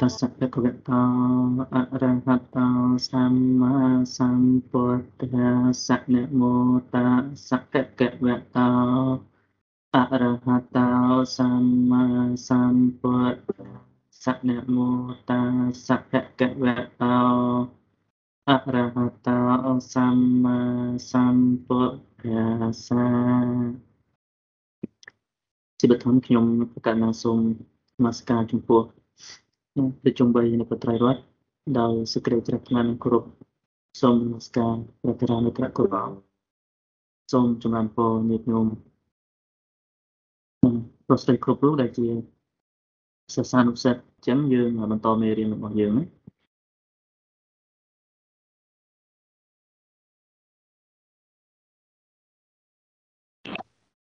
តស្សៈភគវតោអរហតោសម្មាសម្ពុទ្ធស្សៈនមោតាសៈភគវតោអរហតោសម្មាសម្ពុទ្ធស្សៈនមោតាសៈភគវតោអរហតោសម្មាសម្ពុទ្ធស្សៈជាបឋមខ្ញុំប្រកាសណាសូមនមស្ការចំពោះ ប្រជុំបីនៃបត្រៃរតដោយសេចក្តីជ្រះថ្លានិងគោរពសូមនមស្ការព្រះតរានុត្រកុរោសូមចម្រើនពរញាតិញោមប្រុសស្រីគ្រប់រូបដែលជាសិស្សានុសិស្សអញ្ចឹងយើងបន្តមេរៀនរបស់យើងណា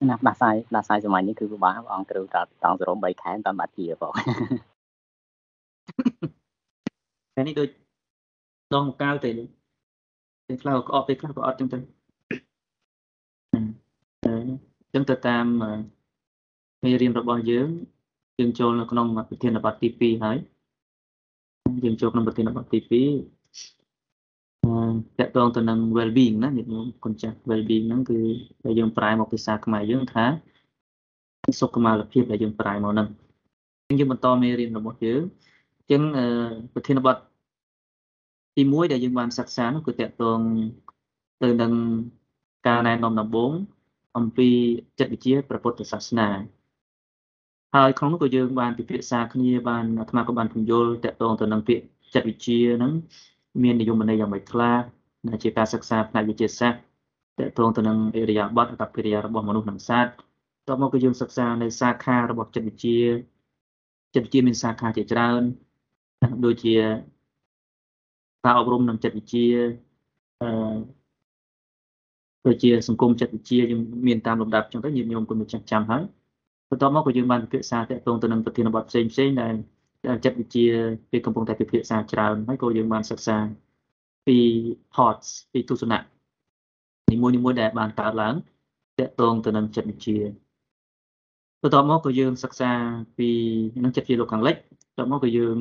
ណាដាសាយដាសាយសម័យនេះគឺពិបាកអង្គគ្រូតតង់សរុប3ខែតាមបាត់ជាបង តែនេះដូចដងកៅទៅពេលខ្លះក៏អត់ពេលខ្លះក៏អត់ចឹងទៅអញ្ចឹងទៅតាមមេរៀនរបស់យើងយើងចូលនៅក្នុងប្រធានបទទី2ហើយយើងចូលក្នុងប្រធានបទទី2តកតងទៅនឹង well being ណាញាតិញោមគុណចាស់ well being ហ្នឹងគឺដែលយើងប្រែមកភាសាខ្មែរយើងថាសុខុមាលភាពដែលយើងប្រែមកហ្នឹងយើងបន្តមេរៀនរបស់យើង ចឹងប្រធានបទទី1ដែលយើងបានសិក្សានោះគឺតកតងទៅនឹងការណែនាំដំបូងអំពីចិត្តវិទ្យាព្រះពុទ្ធសាសនាហើយក្នុងនោះក៏យើងបានពិភាក្សាគ្នាបានអាត្មាក៏បានពន្យល់តកតងទៅនឹងពាក្យចិត្តវិទ្យាហ្នឹងមាននិយមន័យយ៉ាងម៉េចខ្លះដែលជាការសិក្សាផ្នែកវិទ្យាសាស្ត្រតកតងទៅនឹងអរិយាប័ត្រអត្តកិរិយារបស់មនុស្សនិងសត្វតមកក៏យើងសិក្សានៅសាខារបស់ចិត្តវិទ្យាចិត្តវិទ្យាមានសាខាជាច្រើន ដូចជាការអប់រំនិងចិត្តវិទ្យាអឺដូចជាសង្គមចិត្តវិទ្យាយើងមានតាមលំដាប់ចឹងទៅញាតិញោមគុណចាស់ចាំហើយបន្ទាប់មកក៏យើងបានពិភាក្សាតាក់ទងទៅនឹងប្រធានបទផ្សេងផ្សេងដែលចិត្តវិទ្យាពេលកំពុងតែពិភាក្សាច្រើនហើយក៏យើងបានសិក្សាពី thoughts ពីទស្សនៈនីមួយៗដែលបានកើតឡើងតាក់ទងទៅនឹងចិត្តវិទ្យាបន្ទាប់មកក៏យើងសិក្សាពីនឹងចិត្តវិទ្យាលោកខាងលិចបន្ទាប់មកក៏យើង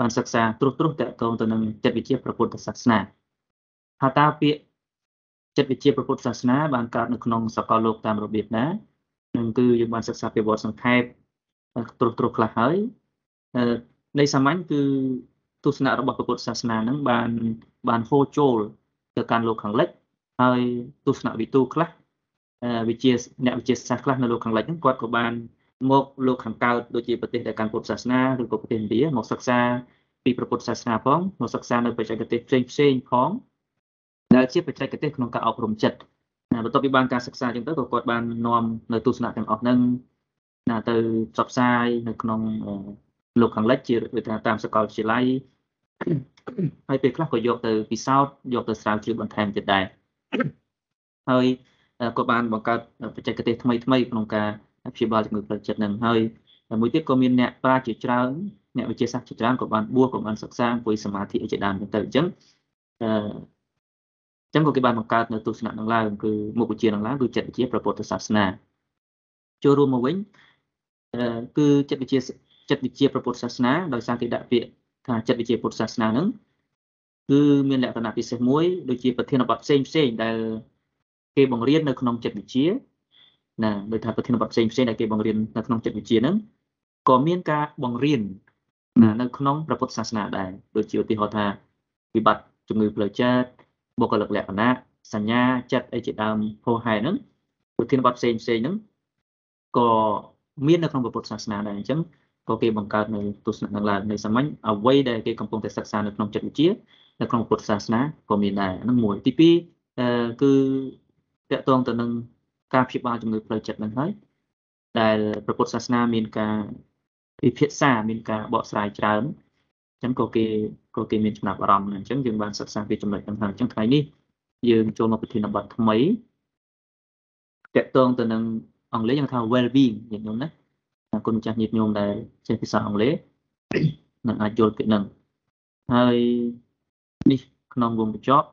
បានសិក្សាត្រួសត្រាសតកតងទៅនឹងចិត្តវិទ្យាព្រះពុទ្ធសាសនាថាតើពាក្យចិត្តវិទ្យាព្រះពុទ្ធសាសនាបានកើតនៅក្នុងសកលលោកតាមរបៀបណានឹងគឺយើងបានសិក្សាពីវត្តសង្ខេបត្រួសត្រាសខ្លះហើយនៃសាមញ្ញគឺទស្សនៈរបស់ព្រះពុទ្ធសាសនានឹងបានបានហូរចូលទៅកាន់លោកខាងលិចហើយទស្សនៈវិទូខ្លះវិជាអ្នកវិជាសាស្ត្រខ្លះនៅលោកខាងលិចហ្នឹងគាត់ក៏បាន មកលោកខាងកើតដូចជាប្រទេសដែលកាន់ពុទ្ធសាសនាឬក៏ប្រទេសឥណ្ឌាមកសិក្សាពីព្រះពុទ្ធសាសនាផងមកសិក្សានៅបច្ចេកទេសផ្សេងផ្សេងផងដែលជាបច្ចេកទេសក្នុងការអប់រំចិត្តណាបន្ទាប់ពីបានការសិក្សាចឹងទៅក៏គាត់បាននាំនៅទស្សនៈទាំងអស់ហ្នឹងណាទៅផ្សព្វផ្សាយនៅក្នុងលោកខាងលិចជាវាថាតាមសាកលវិទ្យាល័យហើយពេលខ្លះក៏យកទៅពិសោធន៍យកទៅស្រាវជ្រាវបន្ថែមទៀតដែរហើយក៏បានបង្កើតបច្ចេកទេសថ្មីថ្មីក្នុងការ ព្យាបាលជំងឺផ្លូវចិត្តនឹងហើយមួយទៀតក៏មានអ្នកប្រាជ្ញជាច្រើនអ្នកវិទ្យាសាស្ត្រជាច្រើនក៏បានបួសក៏បានសិក្សាអង្គុយសមាធិជាដើមទៅអញ្ចឹងអឺអញ្ចឹងក៏គេបានបង្កើតនៅទស្សនៈនឹងឡើងគឺមុខវិជ្ជានឹងឡើងគឺចិត្តវិទ្យាព្រះពុទ្ធសាសនាចូលរួមមកវិញអឺគឺចិត្តវិទ្យាចិត្តវិទ្យាព្រះពុទ្ធសាសនាដោយសារគេដាក់ពាក្យថាចិត្តវិទ្យាពុទ្ធសាសនាហ្នឹងគឺមានលក្ខណៈពិសេសមួយដូចជាប្រធានបទផ្សេងផ្សេងដែលគេបង្រៀននៅក្នុងចិត្តវិទ្យា ណាដោយថាប្រធានបទផ្សេងផ្សេងដែលគេបង្រៀននៅក្នុងចិត្តវិទ្យាហ្នឹងក៏មានការបង្រៀនណានៅក្នុងព្រះពុទ្ធសាសនាដែរដូចជាឧទាហរណ៍ថាវិបត្តិជំងឺផ្លូវចិត្តបុគ្គលិកលក្ខណៈសញ្ញាចិត្តអីជាដើមហោហែហ្នឹងប្រធានបទផ្សេងផ្សេងហ្នឹងក៏មាននៅក្នុងពុទ្ធសាសនាដែរអញ្ចឹងក៏គេបង្កើតនៅទស្សនៈនឹងឡើងในសាមញ្ញអ្វីដែលគេកំពុងតែសិក្សានៅក្នុងចិត្តវិទ្យានៅក្នុងពុទ្ធសាសនាក៏មានដែរហ្នឹងមួយទី2គឺតកតងទៅនឹង ការព្យាបាលជំងឺផ្លូវចិត្តនឹងហើយដែលព្រះពុទ្ធសាសនាមានការពិភាក្សាមានការបកស្រាយច្រើនអញ្ចឹងក៏គេក៏គេមានចំណាប់អារម្មណ៍អញ្ចឹងយើងបានសិក្សាពីចំណុចហ្នឹងហើយអញ្ចឹងថ្ងៃនេះយើងចូលមកប្រធានបទថ្មីតកតងទៅនឹងអង់គ្លេសយើងថា well being ញាតិញោមណាគុណម្ចាស់ញាតិញោមដែលចេះភាសាអង់គ្លេសនឹងអាចយល់ពីនឹងហើយនេះក្នុងវងបញ្ចប់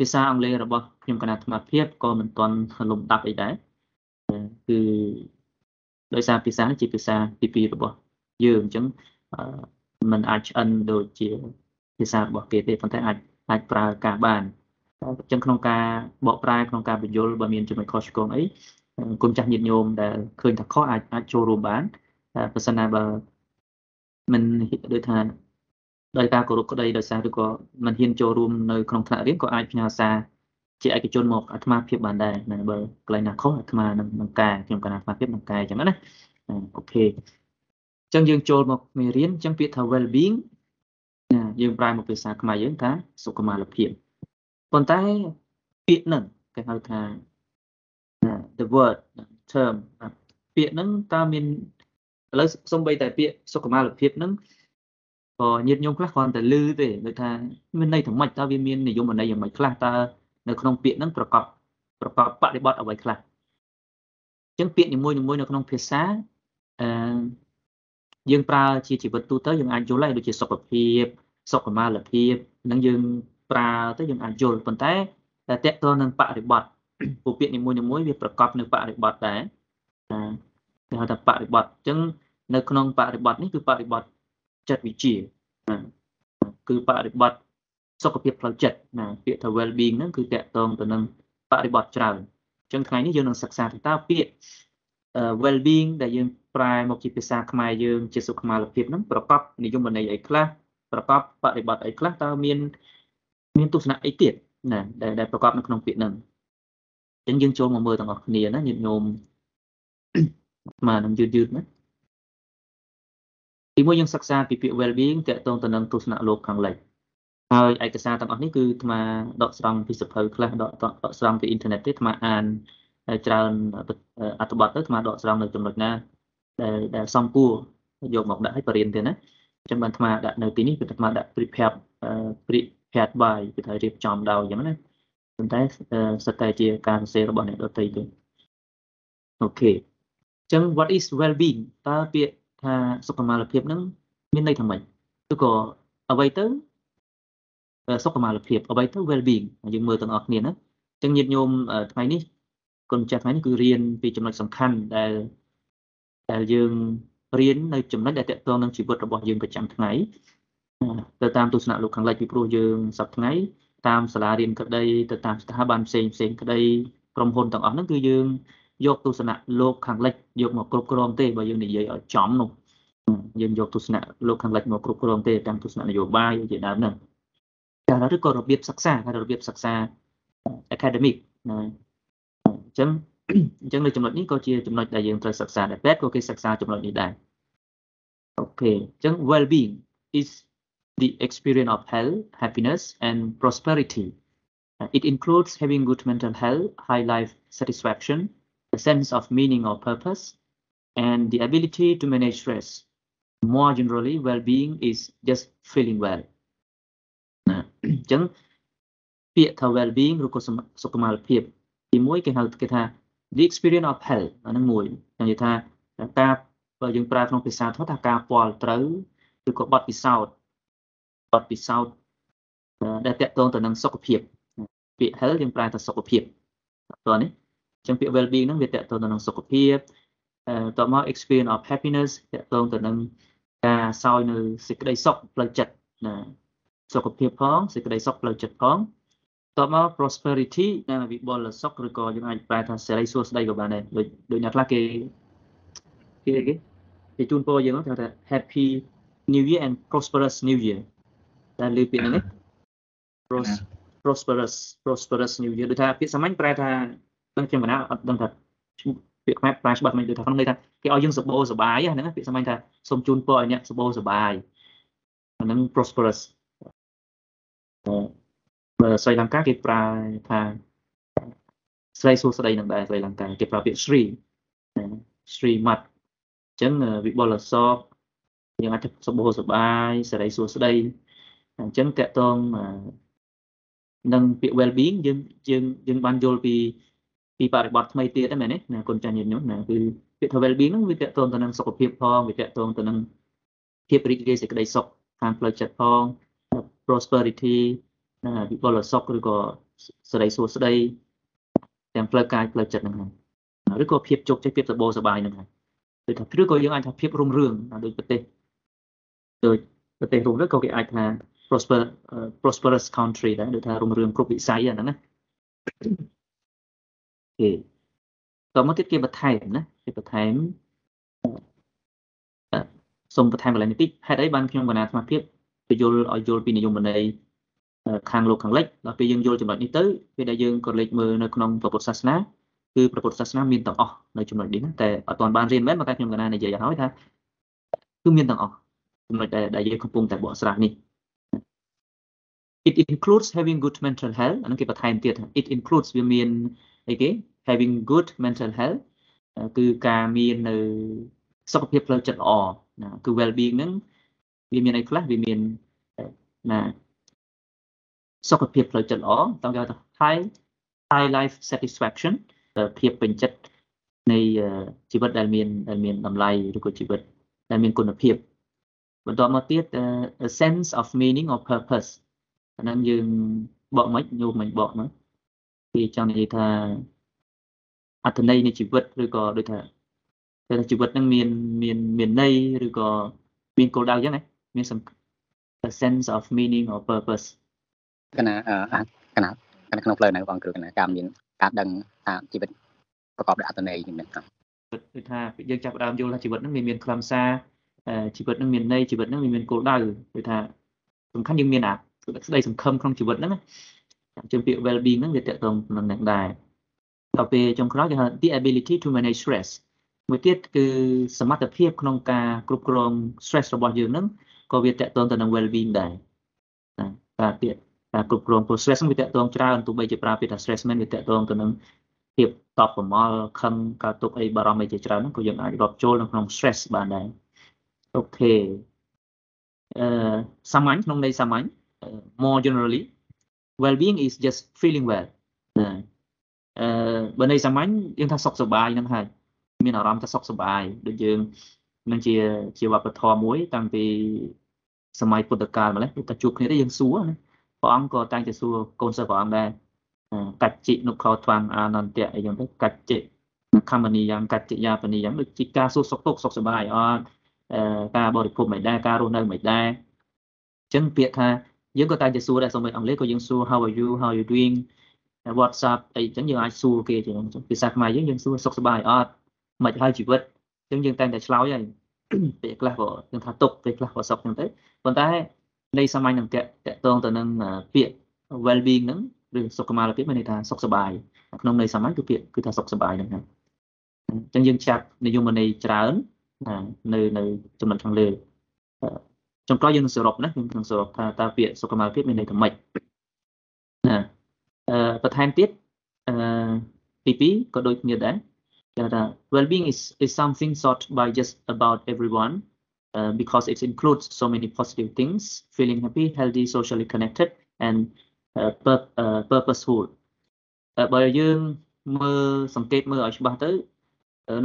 ភាសាអង់គ្លេសរបស់ខ្ញុំគណៈអាត្មាភាពក៏មិនទាន់លំដាប់អីដែរគឺដោយសារភាសាជាភាសាទី2របស់យើងអញ្ចឹងมันអាចឆ្អិនដូចជាភាសារបស់គេទេប៉ុន្តែអាចអាចប្រើការបានអញ្ចឹងក្នុងការបកប្រែក្នុងការបញ្យល់បើមានចំណុចខុសឆ្គងអីគុណចាស់ញាតិញោមដែលឃើញថាខុសអាចអាចចូលរួមបានតែបើសិនណាបើមិនដូចថា ដោយការគោរពក្តីដោយសារឬក៏មិនហ៊ានចូលរួមនៅក្នុងថ្នាក់រៀនក៏អាចផ្ញើសារជាឯកជនមកអាត្មាភាពបានដែរណាបើកន្លែងណាខុសអាត្មានឹងនឹងកែខ្ញុំកណ្ដាអាត្មាភាពនឹងកែអញ្ចឹងណាអូខេអញ្ចឹងយើងចូលមកមេរៀនអញ្ចឹងពាក្យថា well being ណាយើងប្រែមកភាសាខ្មែរយើងថាសុខុមាលភាពប៉ុន្តែពាក្យហ្នឹងគេហៅថា the word term ពាក្យហ្នឹងតើមានឥឡូវសំបីតែពាក្យសុខុមាលភាពហ្នឹង ក៏ញាតិញោមខ្លះគ្រាន់តែឮទេដូចថាមានន័យថាម៉េចតើវាមាននិយមន័យយ៉ាងម៉េចខ្លះតើនៅក្នុងពាក្យហ្នឹងប្រកបប្រកបបរិបត្តិអ្វីខ្លះអញ្ចឹងពាក្យនីមួយៗនៅក្នុងភាសាអឺយើងប្រើជាជីវិតទូទៅយើងអាចយល់ហើយដូចជាសុខភាពសុខុមាលភាពនឹងយើងប្រើទៅយើងអាចយល់ប៉ុន្តែតែតកតនឹងបរិបត្តិពួកពាក្យនីមួយៗវាប្រកបនៅបរិបត្តិដែរគេហៅថាបរិបត្តិអញ្ចឹងនៅក្នុងបរិបត្តិនេះគឺបរិបត្តិ ចិត្តវិទ្យាគឺបរិបត្តិសុខភាពផ្លូវចិត្តណាពាក្យថា well being ហ្នឹងគឺតកតងទៅនឹងបរិបត្តិច្រើនអញ្ចឹងថ្ងៃនេះយើងនឹងសិក្សាទៅតើពាក្យ well being ដែលយើងប្រែមកជាភាសាខ្មែរយើងជាសុខុមាលភាពហ្នឹងប្រកបនិយមន័យអីខ្លះប្រកបបរិបត្តិអីខ្លះតើមាន មានទស្សនៈអីទៀតណាដែលប្រកបនៅក្នុងពាក្យហ្នឹងអញ្ចឹងយើងចូលមកមើលទាំងអស់គ្នាណាញាតិញោមមកនឹងយឺតយឺតណា ទីមួយយើងសិក្សាពីពាក្យ well being តកតងទៅនឹងទស្សនៈលោកខាងលិចហើយឯកសារទាំងអស់នេះគឺអាត្មាដកស្រង់ពីសភៅខ្លះដកដកស្រង់ពីអ៊ីនធឺណិតទេអាត្មាអានច្រើនអត្ថបទទៅអាត្មាដកស្រង់នៅចំណុចណាដែលដែលសំគួរយកមកដាក់ឲ្យបរិញ្ញាទេណាអញ្ចឹងបានអាត្មាដាក់នៅទីនេះគឺអាត្មាដាក់ prepare prepared by គឺថារៀបចំដោយអញ្ចឹងណាប៉ុន្តែសិតតែជាការសរសេររបស់អ្នកដទៃទេអូខេអញ្ចឹង what is well being តើពាក្យ ថាសុខុមាលភាពនឹងមានន័យថាម៉េចឬក៏អ្វីទៅសុខុមាលភាពអ្វីទៅ well being យើងមើលទាំងអស់គ្នាណាអញ្ចឹងញាតិញោមថ្ងៃនេះគុណចាស់ថ្ងៃនេះគឺរៀនពីចំណុចសំខាន់ដែលដែលយើងរៀននៅចំណុចដែលតកតងនឹងជីវិតរបស់យើងប្រចាំថ្ងៃទៅតាមទស្សនៈលោកខាងលិចពីព្រោះយើងសប្តាហ៍ថ្ងៃតាមសាលារៀនក្តីទៅតាមស្ថាប័នផ្សេងផ្សេងក្តីក្រុមហ៊ុនទាំងអស់ហ្នឹងគឺយើង យកទស្សនៈលោកខាងលិចយកមកគ្រប់គ្រងទេបើយើងនិយាយឲ្យចំនោះយើងយកទស្សនៈលោកខាងលិចមកគ្រប់គ្រងទេតាមទស្សនៈនយោបាយជាដើមហ្នឹងតែឬក៏របៀបសិក្សាហើយរបៀបសិក្សា academic ណាអញ្ចឹងអញ្ចឹងនៅចំណុចនេះក៏ជាចំណុចដែលយើងត្រូវសិក្សាដែរពេទ្យក៏គេសិក្សាចំណុចនេះដែរអូខេអញ្ចឹង well being is the experience of health happiness and prosperity it includes having good mental health high life satisfaction a sense of meaning or purpose and the ability to manage stress more generally well being is just feeling well អញ្ចឹងពាក្យថា well being ឬក៏សុខុមាលភាពទីមួយគេហៅគេថា the experience of health អានឹងមួយនិយាយថាការបើយើងប្រើក្នុងភាសាធម៌ថាការពាល់ត្រូវឬក៏បទពិសោធន៍បទពិសោធន៍ដែលតកតងទៅនឹងសុខភាពពាក្យ health យើងប្រើថាសុខភាពតោះនេះអញ្ ចឹងពាក្យ well being ហ្នឹងវាតកតងទៅនឹងសុខភាពតមក experience of happiness តកតងទៅនឹងការសោយនៅសេចក្តីសុខផ្លូវចិត្តណាសុខភាពផងសេចក្តីសុខផ្លូវចិត្តផងតមក prosperity ណាវិបុលសុខឬក៏យើងអាចប្រែថាសេរីសួស្តីក៏បានដែរដូចដូចអ្នកខ្លះគេគេគេគេជូនពរយើងថា happy new year and prosperous new year ដែលលើពាក្យហ្នឹង prosperous prosperous new year ដូចថាពាក្យសាមញ្ញប្រែថា ដឹងខ្ញុំមិនណាអត់ដឹងថាពាក្យខ្មែរប្រែច្បាស់មិនដូចថាក្នុងន័យថាគេឲ្យយើងសបោសបាយហ្នឹងពាក្យសាមញ្ញថាសូមជូនពរឲ្យអ្នកសបោសបាយអាហ្នឹង prosperous បើស្រីលង្កាគេប្រើថាស្រីសួស្តីនឹងដែរស្រីលង្កាគេប្រើពាក្យស្រីស្រីម៉ាត់អញ្ចឹងវិបុលសោកយើងអាចសបោសបាយសេរីសួស្តីអញ្ចឹងតកតងនឹងពាក្យ well being យើងយើងយើងបានយល់ពី ពីបរិបទថ្មីទៀតហ្នឹងមែនទេណាគុណចាញ់ញាតិញោមណាគឺពាក្យថា well being ហ្នឹងវាតកតងទៅនឹងសុខភាពផងវាតកតងទៅនឹងភាពរីករាយសេចក្តីសុខខាងផ្លូវចិត្តផង prosperity ណាវិបុលសុខឬក៏សេរីសួស្តីទាំងផ្លូវកាយផ្លូវចិត្តហ្នឹងឬក៏ភាពជោគជ័យភាពសបោសបាយហ្នឹងហើយគឺថាឬក៏យើងអាចថាភាពរុងរឿងដូចប្រទេសដូចប្រទេសរុងទៅក៏គេអាចថា prosper prosperous country ដែរដូចថារុងរឿងគ្រប់វិស័យហ្នឹងណា គេតមកទៀតគេបន្ថែមណាគេបន្ថែមសូមបន្ថែមកន្លែងនេះតិចហេតុអីបានខ្ញុំកណាអាត្មាភាពពយល់ឲ្យយល់ពីនិយមន័យខាងលោកខាងលិចដល់ពេលយើងយល់ចំណុចនេះទៅពេលដែលយើងក៏លេចមើលនៅក្នុងពុទ្ធសាសនាគឺព្រះពុទ្ធសាសនាមានទាំងអស់នៅចំណុចនេះតែអត់ទាន់បានរៀនមែនមកតែខ្ញុំកណានិយាយឲ្យថាគឺមានទាំងអស់ចំណុចដែលយើងកំពុងតែបកស្រាយនេះ it includes having good mental health អានឹងគេបន្ថែមទៀត it includes វាមាន អីគេ having good mental health គឺការមាននៅសុខភាពផ្លូវចិត្តល្អណាគឺ well being ហ្នឹងវាមានអីខ្លះវាមានណាសុខភាពផ្លូវចិត្តល្អតាមគេថា high high life satisfaction ភាពពេញចិត្តនៃជីវិតដែលមានដែលមានតម្លៃឬក៏ជីវិតដែលមានគុណភាពបន្តមកទៀត a sense of meaning or purpose អាហ្នឹងយើងបកមិនញោមមិនបកមក គេចង់និយាយថាអត្ថន័យនៃជីវិតឬក៏ដូចថាតែជីវិតហ្នឹងមានមានមានន័យឬក៏មានគោលដៅអញ្ចឹងណាមាន a sense of meaning or purpose កណាកណាក្នុងផ្លូវនៅបងគ្រូកណាការមានការដឹងថាជីវិតប្រកបដោយអត្ថន័យនេះមែនទេគឺថាយើងចាប់ផ្ដើមយល់ថាជីវិតហ្នឹងមានមានខ្លឹមសារជីវិតហ្នឹងមានន័យជីវិតហ្នឹងមានគោលដៅគឺថាសំខាន់យើងមានអាស្ដីសង្ឃឹមក្នុងជីវិតហ្នឹង ណាជាពាក្យ well being ហ្នឹងវាតកតងនឹងនឹងដែរដល់ពេលចុងក្រោយគេហៅ the ability to manage stress មួយទៀតគឺសមត្ថភាពក្នុងការគ្រប់គ្រង stress របស់យើងហ្នឹងក៏វាតកតងទៅនឹង well being ដែរណាការទៀតការគ្រប់គ្រងព្រោះ stress វាតកតងច្រើនទោះបីជាប្រើពាក្យថា stress មែនវាតកតងទៅនឹងភាពតបប្រមល់ខឹងការទុកអីបារម្ភអីជាច្រើនហ្នឹងក៏យើងអាចរាប់ចូលនៅក្នុង stress បានដែរអូខេអឺសាមញ្ញក្នុងន័យសាមញ្ញ more generally well being is just feeling well ណាអឺបើន័យសាមញ្ញយើងថាសុខសប្បាយហ្នឹងហើយមានអារម្មណ៍ថាសុខសប្បាយដូចយើងនឹងជាជាវប្បធម៌មួយ តាំងពីសម័យពុទ្ធកាលម្លេះតែជួបគ្នាទៅយើងសួរណាព្រះអង្គក៏តែងតែសួរកូនសិស្សព្រះអង្គដែរកច្ចិនុខោថ្វាំងអានន្តៈអីចឹងទៅកច្ចិខមនីយ៉ាងកច្ចិយាបនីយ៉ាងដូចជាការសួរសុខទុក្ខសុខសប្បាយអត់ការបរិភោគមិនដែរការរស់នៅមិនដែរអញ្ចឹងពាក្យថា យើងក៏តែងតែសួរដែរសូម្បីអង់គ្លេសក៏យើងសួរ how are you how are you doing WhatsApp អីចឹងយើងអាចសួរគេចឹងភាសាខ្មែរយើងយើងសួរសុខសប្បាយអត់មិនហើយជីវិតអញ្ចឹងយើងតែងតែឆ្លើយហើយពេលខ្លះក៏យើងថាទុកពេលខ្លះក៏សុខចឹងទៅប៉ុន្តែនៃសាមញ្ញនឹងតកតងទៅនឹងពាក្យ well being ហ្នឹងឬសុខុមាលភាពមានន័យថាសុខសប្បាយក្នុងន័យសាមញ្ញគឺពាក្យគឺថាសុខសប្បាយហ្នឹងហើយអញ្ចឹងយើងចាប់និយមន័យច្រើននៅនៅចំណុចខាងលើ ចុងក្រោយយើងនឹងសរុបណាយើងនឹងសរុបថាតើពាក្យសុខុមាលភាពមានន័យថាម៉េចណាអឺបន្ថែមទៀតអឺទី2ក៏ដូចគ្នាដែរគេថា well being is is something sought by just about everyone uh, because it includes so many positive things feeling happy healthy socially connected and uh, pur uh, purposeful បើយើងមើលសង្កេតមើលឲ្យច្បាស់ទៅ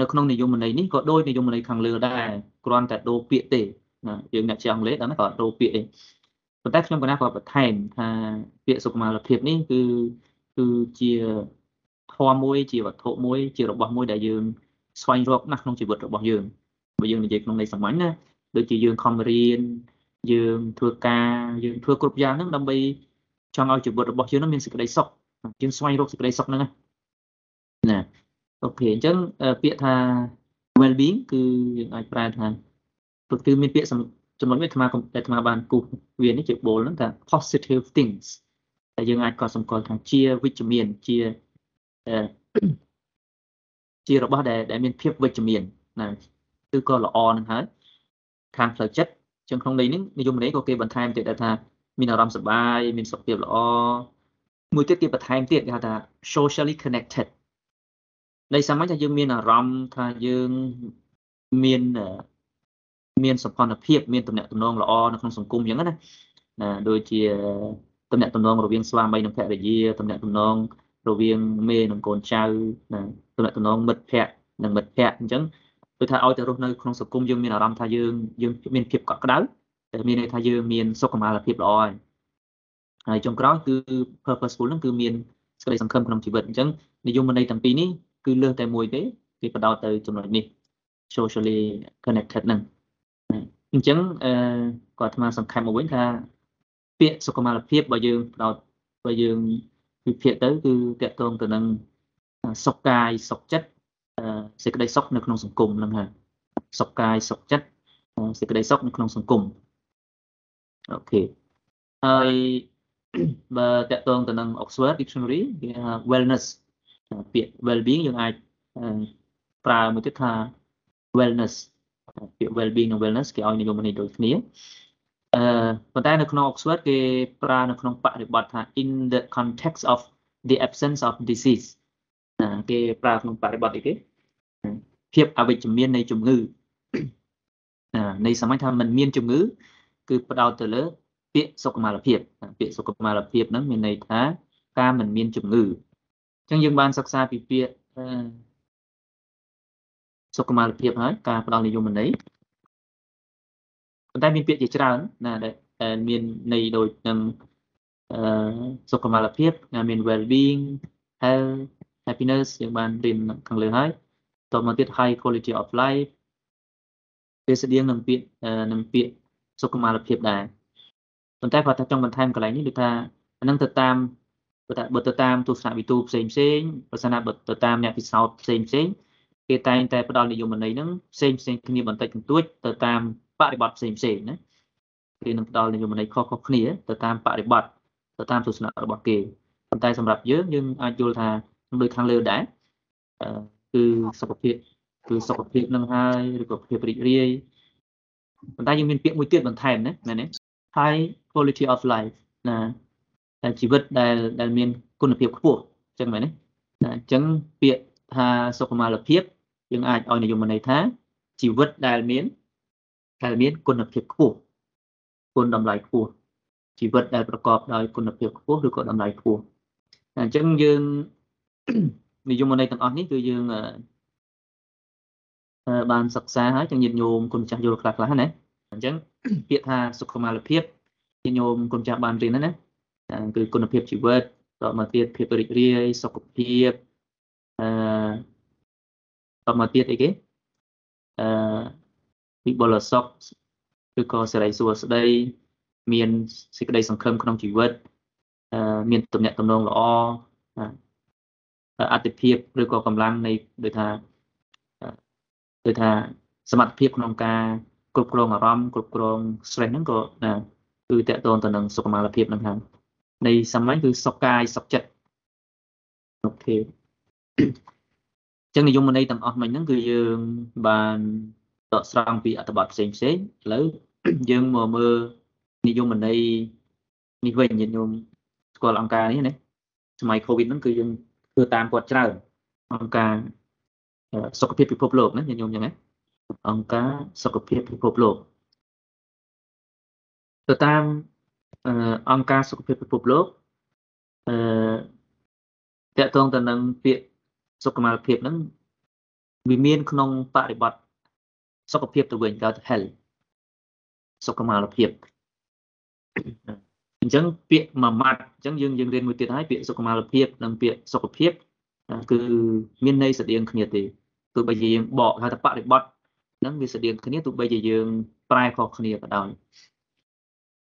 នៅក្នុងនិយមន័យនេះក៏ដូចនិយមន័យខាងលើដែរគ្រាន់តែដូរពាក្យទេ ណាយើងអ្នកជាអង់គ្លេសដល់ហ្នឹងក៏ដូរពាក្យទេប៉ុន្តែខ្ញុំកណាក៏បន្ថែមថាពាក្យសុខុមាលភាពនេះគឺគឺជាធម៌មួយជាវត្ថុមួយ ជារបស់មួយដែលយើងស្វែងរកណាស់ក្នុងជីវិតរបស់យើងបើយើងនិយាយក្នុងន័យសាមញ្ញណាដូចជាយើងខំរៀនយើងធ្វើការយើងធ្វើគ្រប់យ៉ាងហ្នឹងដើម្បីចង់ឲ្យជីវិតរបស់យើងនឹងមានសេចក្តីសុខយើងស្វែងរកសេចក្តីសុខហ្នឹងណាអូខេអញ្ចឹងពាក្យថា well being គឺយើងអាចប្រែថា គឺមានពាក្យចំណុចនេះអាត្មាអាត្មាបានគូសវានេះជាបូលហ្នឹងថា positive things តែយើងអាចកត់សម្គាល់ថាជាវិជ្ជមានជាជារបស់ដែលដែលមានភាពវិជ្ជមានណាគឺក៏ល្អនឹងហើយខាងផ្លូវចិត្តចឹងក្នុងន័យនេះនិយមន័យក៏គេបន្ថែមទៀតថាមានអារម្មណ៍សុបាយមានសុខភាពល្អមួយទៀតគេបន្ថែមទៀតគេហៅថា socially connected ន័យសាមញ្ញថាយើងមានអារម្មណ៍ថាយើងមាន មានសម្ព័ន្ធភាពមានតំណែងតំណងល្អនៅក្នុងសង្គមអញ្ចឹងណាណាដូចជាតំណែងតំណងរវាងស្វាមីនិងភរិយាតំណែងតំណងរវាងមេនិងកូនចៅណាតំណែងតំណងមិត្តភ័ក្តិនិងមិត្តភ័ក្តិអញ្ចឹងគឺថាឲ្យទៅរស់នៅក្នុងសង្គមយើងមានអារម្មណ៍ថាយើងយើងមានភាពកក់ក្ដៅតែមានន័យថាយើងមានសុខុមាលភាពល្អហើយហើយចុងក្រោយគឺ purposeful ហ្នឹងគឺមានសេចក្តីសង្ឃឹមក្នុងជីវិតអញ្ចឹងនិយមន័យទាំងពីរនេះគឺលើសតែមួយទេគេបដោតទៅចំណុចនេះ socially connected ហ្នឹង អញ្ចឹងអឺគាត់អាត្មាសង្ខេបមកវិញថាពាក្យសុខុមាលភាពបើយើងផ្ដោតបើយើងវិភាគទៅគឺតកតងទៅនឹងសុខកាយសុខចិត្តសេចក្តីសុខនៅក្នុងសង្គមហ្នឹងហើយសុខកាយសុខចិត្តសេចក្តីសុខនៅក្នុងសង្គមអូខេហើយបើតកតងទៅនឹង Oxford Dictionary គេថា wellness ពាក្យ well being យើងអាចប្រើមួយទៀតថា wellness ពាក្យ well being និង wellness គេឲ្យនិយមន័យដូចគ្នាអឺប៉ុន្តែនៅក្នុង Oxford គេប្រើនៅក្នុងបរិបទថា in the context of the absence of disease ណាគេប្រើក្នុងបរិបទអីគេភាពអវិជ្ជមាននៃជំងឺនៃសម័យថាมันមានជំងឺ គឺផ្ដោតទៅលើ ពាក្យសុខុមាលភាពពាក្យសុខុមាលភាពហ្នឹងមានន័យថាការមិនមានជំងឺអញ្ចឹងយើងបានសិក្សាពីពាក្យ សុខុមាលភាពហើយការផ្ដល់និយមន័យប៉ុន្តែមានពាក្យជាច្រើនណាដែលមានន័យដូចនឹងអឺសុខុមាលភាពមាន well being health happiness យើងបានរៀនខាងលើហើយតមកទៀត high quality of life វាស្តៀងនឹងពាក្យនឹងពាក្យសុខុមាលភាពដែរប៉ុន្តែគាត់ថាចង់បន្ថែមកន្លែងនេះដូចថាអានឹងទៅតាមបើថាបើទៅតាមទស្សនវិទូផ្សេងផ្សេងបើសិនណាបើទៅតាមអ្នកពិសោធន៍ផ្សេងផ្សេង គេតែងតែផ្ដល់និយមន័យហ្នឹងផ្សេងផ្សេងគ្នាបន្តិចបន្តួចទៅតាមបរិបទផ្សេងផ្សេងណាគេនឹងផ្ដល់និយមន័យខុសៗគ្នាទៅតាមបរិបទទៅតាមទស្សនៈរបស់គេប៉ុន្តែសម្រាប់យើងយើងអាចយល់ថាដូចខាងលើដែរគឺសុខភាពគឺសុខភាពនឹងហើយឬក៏ភាពរីករាយប៉ុន្តែយើងមានពាក្យមួយទៀតបន្ថែមណាមែនទេ high quality of life ណាតែជីវិតដែលដែលមានគុណភាពខ្ពស់អញ្ចឹងមែនទេអញ្ចឹងពាក្យថាសុខុមាលភាព យើងអាចឲ្យនិយមន័យថាជីវិតដែលមានដែលមានគុណភាពខ្ពស់គុណតម្លៃខ្ពស់ជីវិតដែលប្រកបដោយគុណភាពខ្ពស់ឬក៏តម្លៃខ្ពស់អញ្ចឹងយើងនិយមន័យទាំងអស់នេះគឺយើងបានសិក្សាហើយទាំងញាតិញោមគុណចាស់យល់ខ្លះខ្លះណាអញ្ចឹងពាក្យថាសុខុមាលភាពញាតិញោមគុណចាស់បានរៀនណាគឺគុណភាពជីវិតតមកទៀតភាពរីករាយសុខភាពអឺ តមកទៀតអីគេអឺវិបុលសុខឬក៏សេរីសួស្តីមានសេចក្តីសង្ឃឹមក្នុងជីវិតអឺមានទំនាក់ទំនងល្អអតិភិបឬក៏កម្លាំងនៃដូចថាដូចថាសមត្ថភាពក្នុងការគ្រប់គ្រងអារម្មណ៍គ្រប់គ្រង stress ហ្នឹងក៏ណាគឺតកតងទៅនឹងសុខុមាលភាពហ្នឹងហើយនៃសម័យគឺសុខកាយសុខចិត្តអូខេ ចឹងនិយមន័យទាំងអស់មិញហ្នឹងគឺយើងបានដកស្រង់ពីអត្ថបទផ្សេងផ្សេងឥឡូវយើងមកមើលនិយមន័យនេះវិញញាតិញោមស្គាល់អង្គការនេះណាសម័យ Covid ហ្នឹងគឺយើងធ្វើតាមគាត់ច្រើនអង្គការសុខភាពពិភពលោកណាញាតិញោមចឹងណាអង្គការសុខភាពពិភពលោកទៅតាមអង្គការសុខភាពពិភពលោកអឺតកតងទៅនឹងពាក្យ សុខុមាលភាពហ្នឹងវាមានក្នុងបរិបទសុខភាពទៅវិញគេហៅ health សុខុមាលភាពអញ្ចឹងពាក្យមួយម៉ាត់អញ្ចឹងយើងយើងរៀនមួយទៀតហើយពាក្យសុខុមាលភាពនិងពាក្យសុខភាពគឺមានន័យស្តៀងគ្នាទេទោះបីជាយើងបកហៅថាបរិបទហ្នឹងវាស្តៀងគ្នាទោះបីជាយើងប្រែខុសគ្នាក៏ដោយ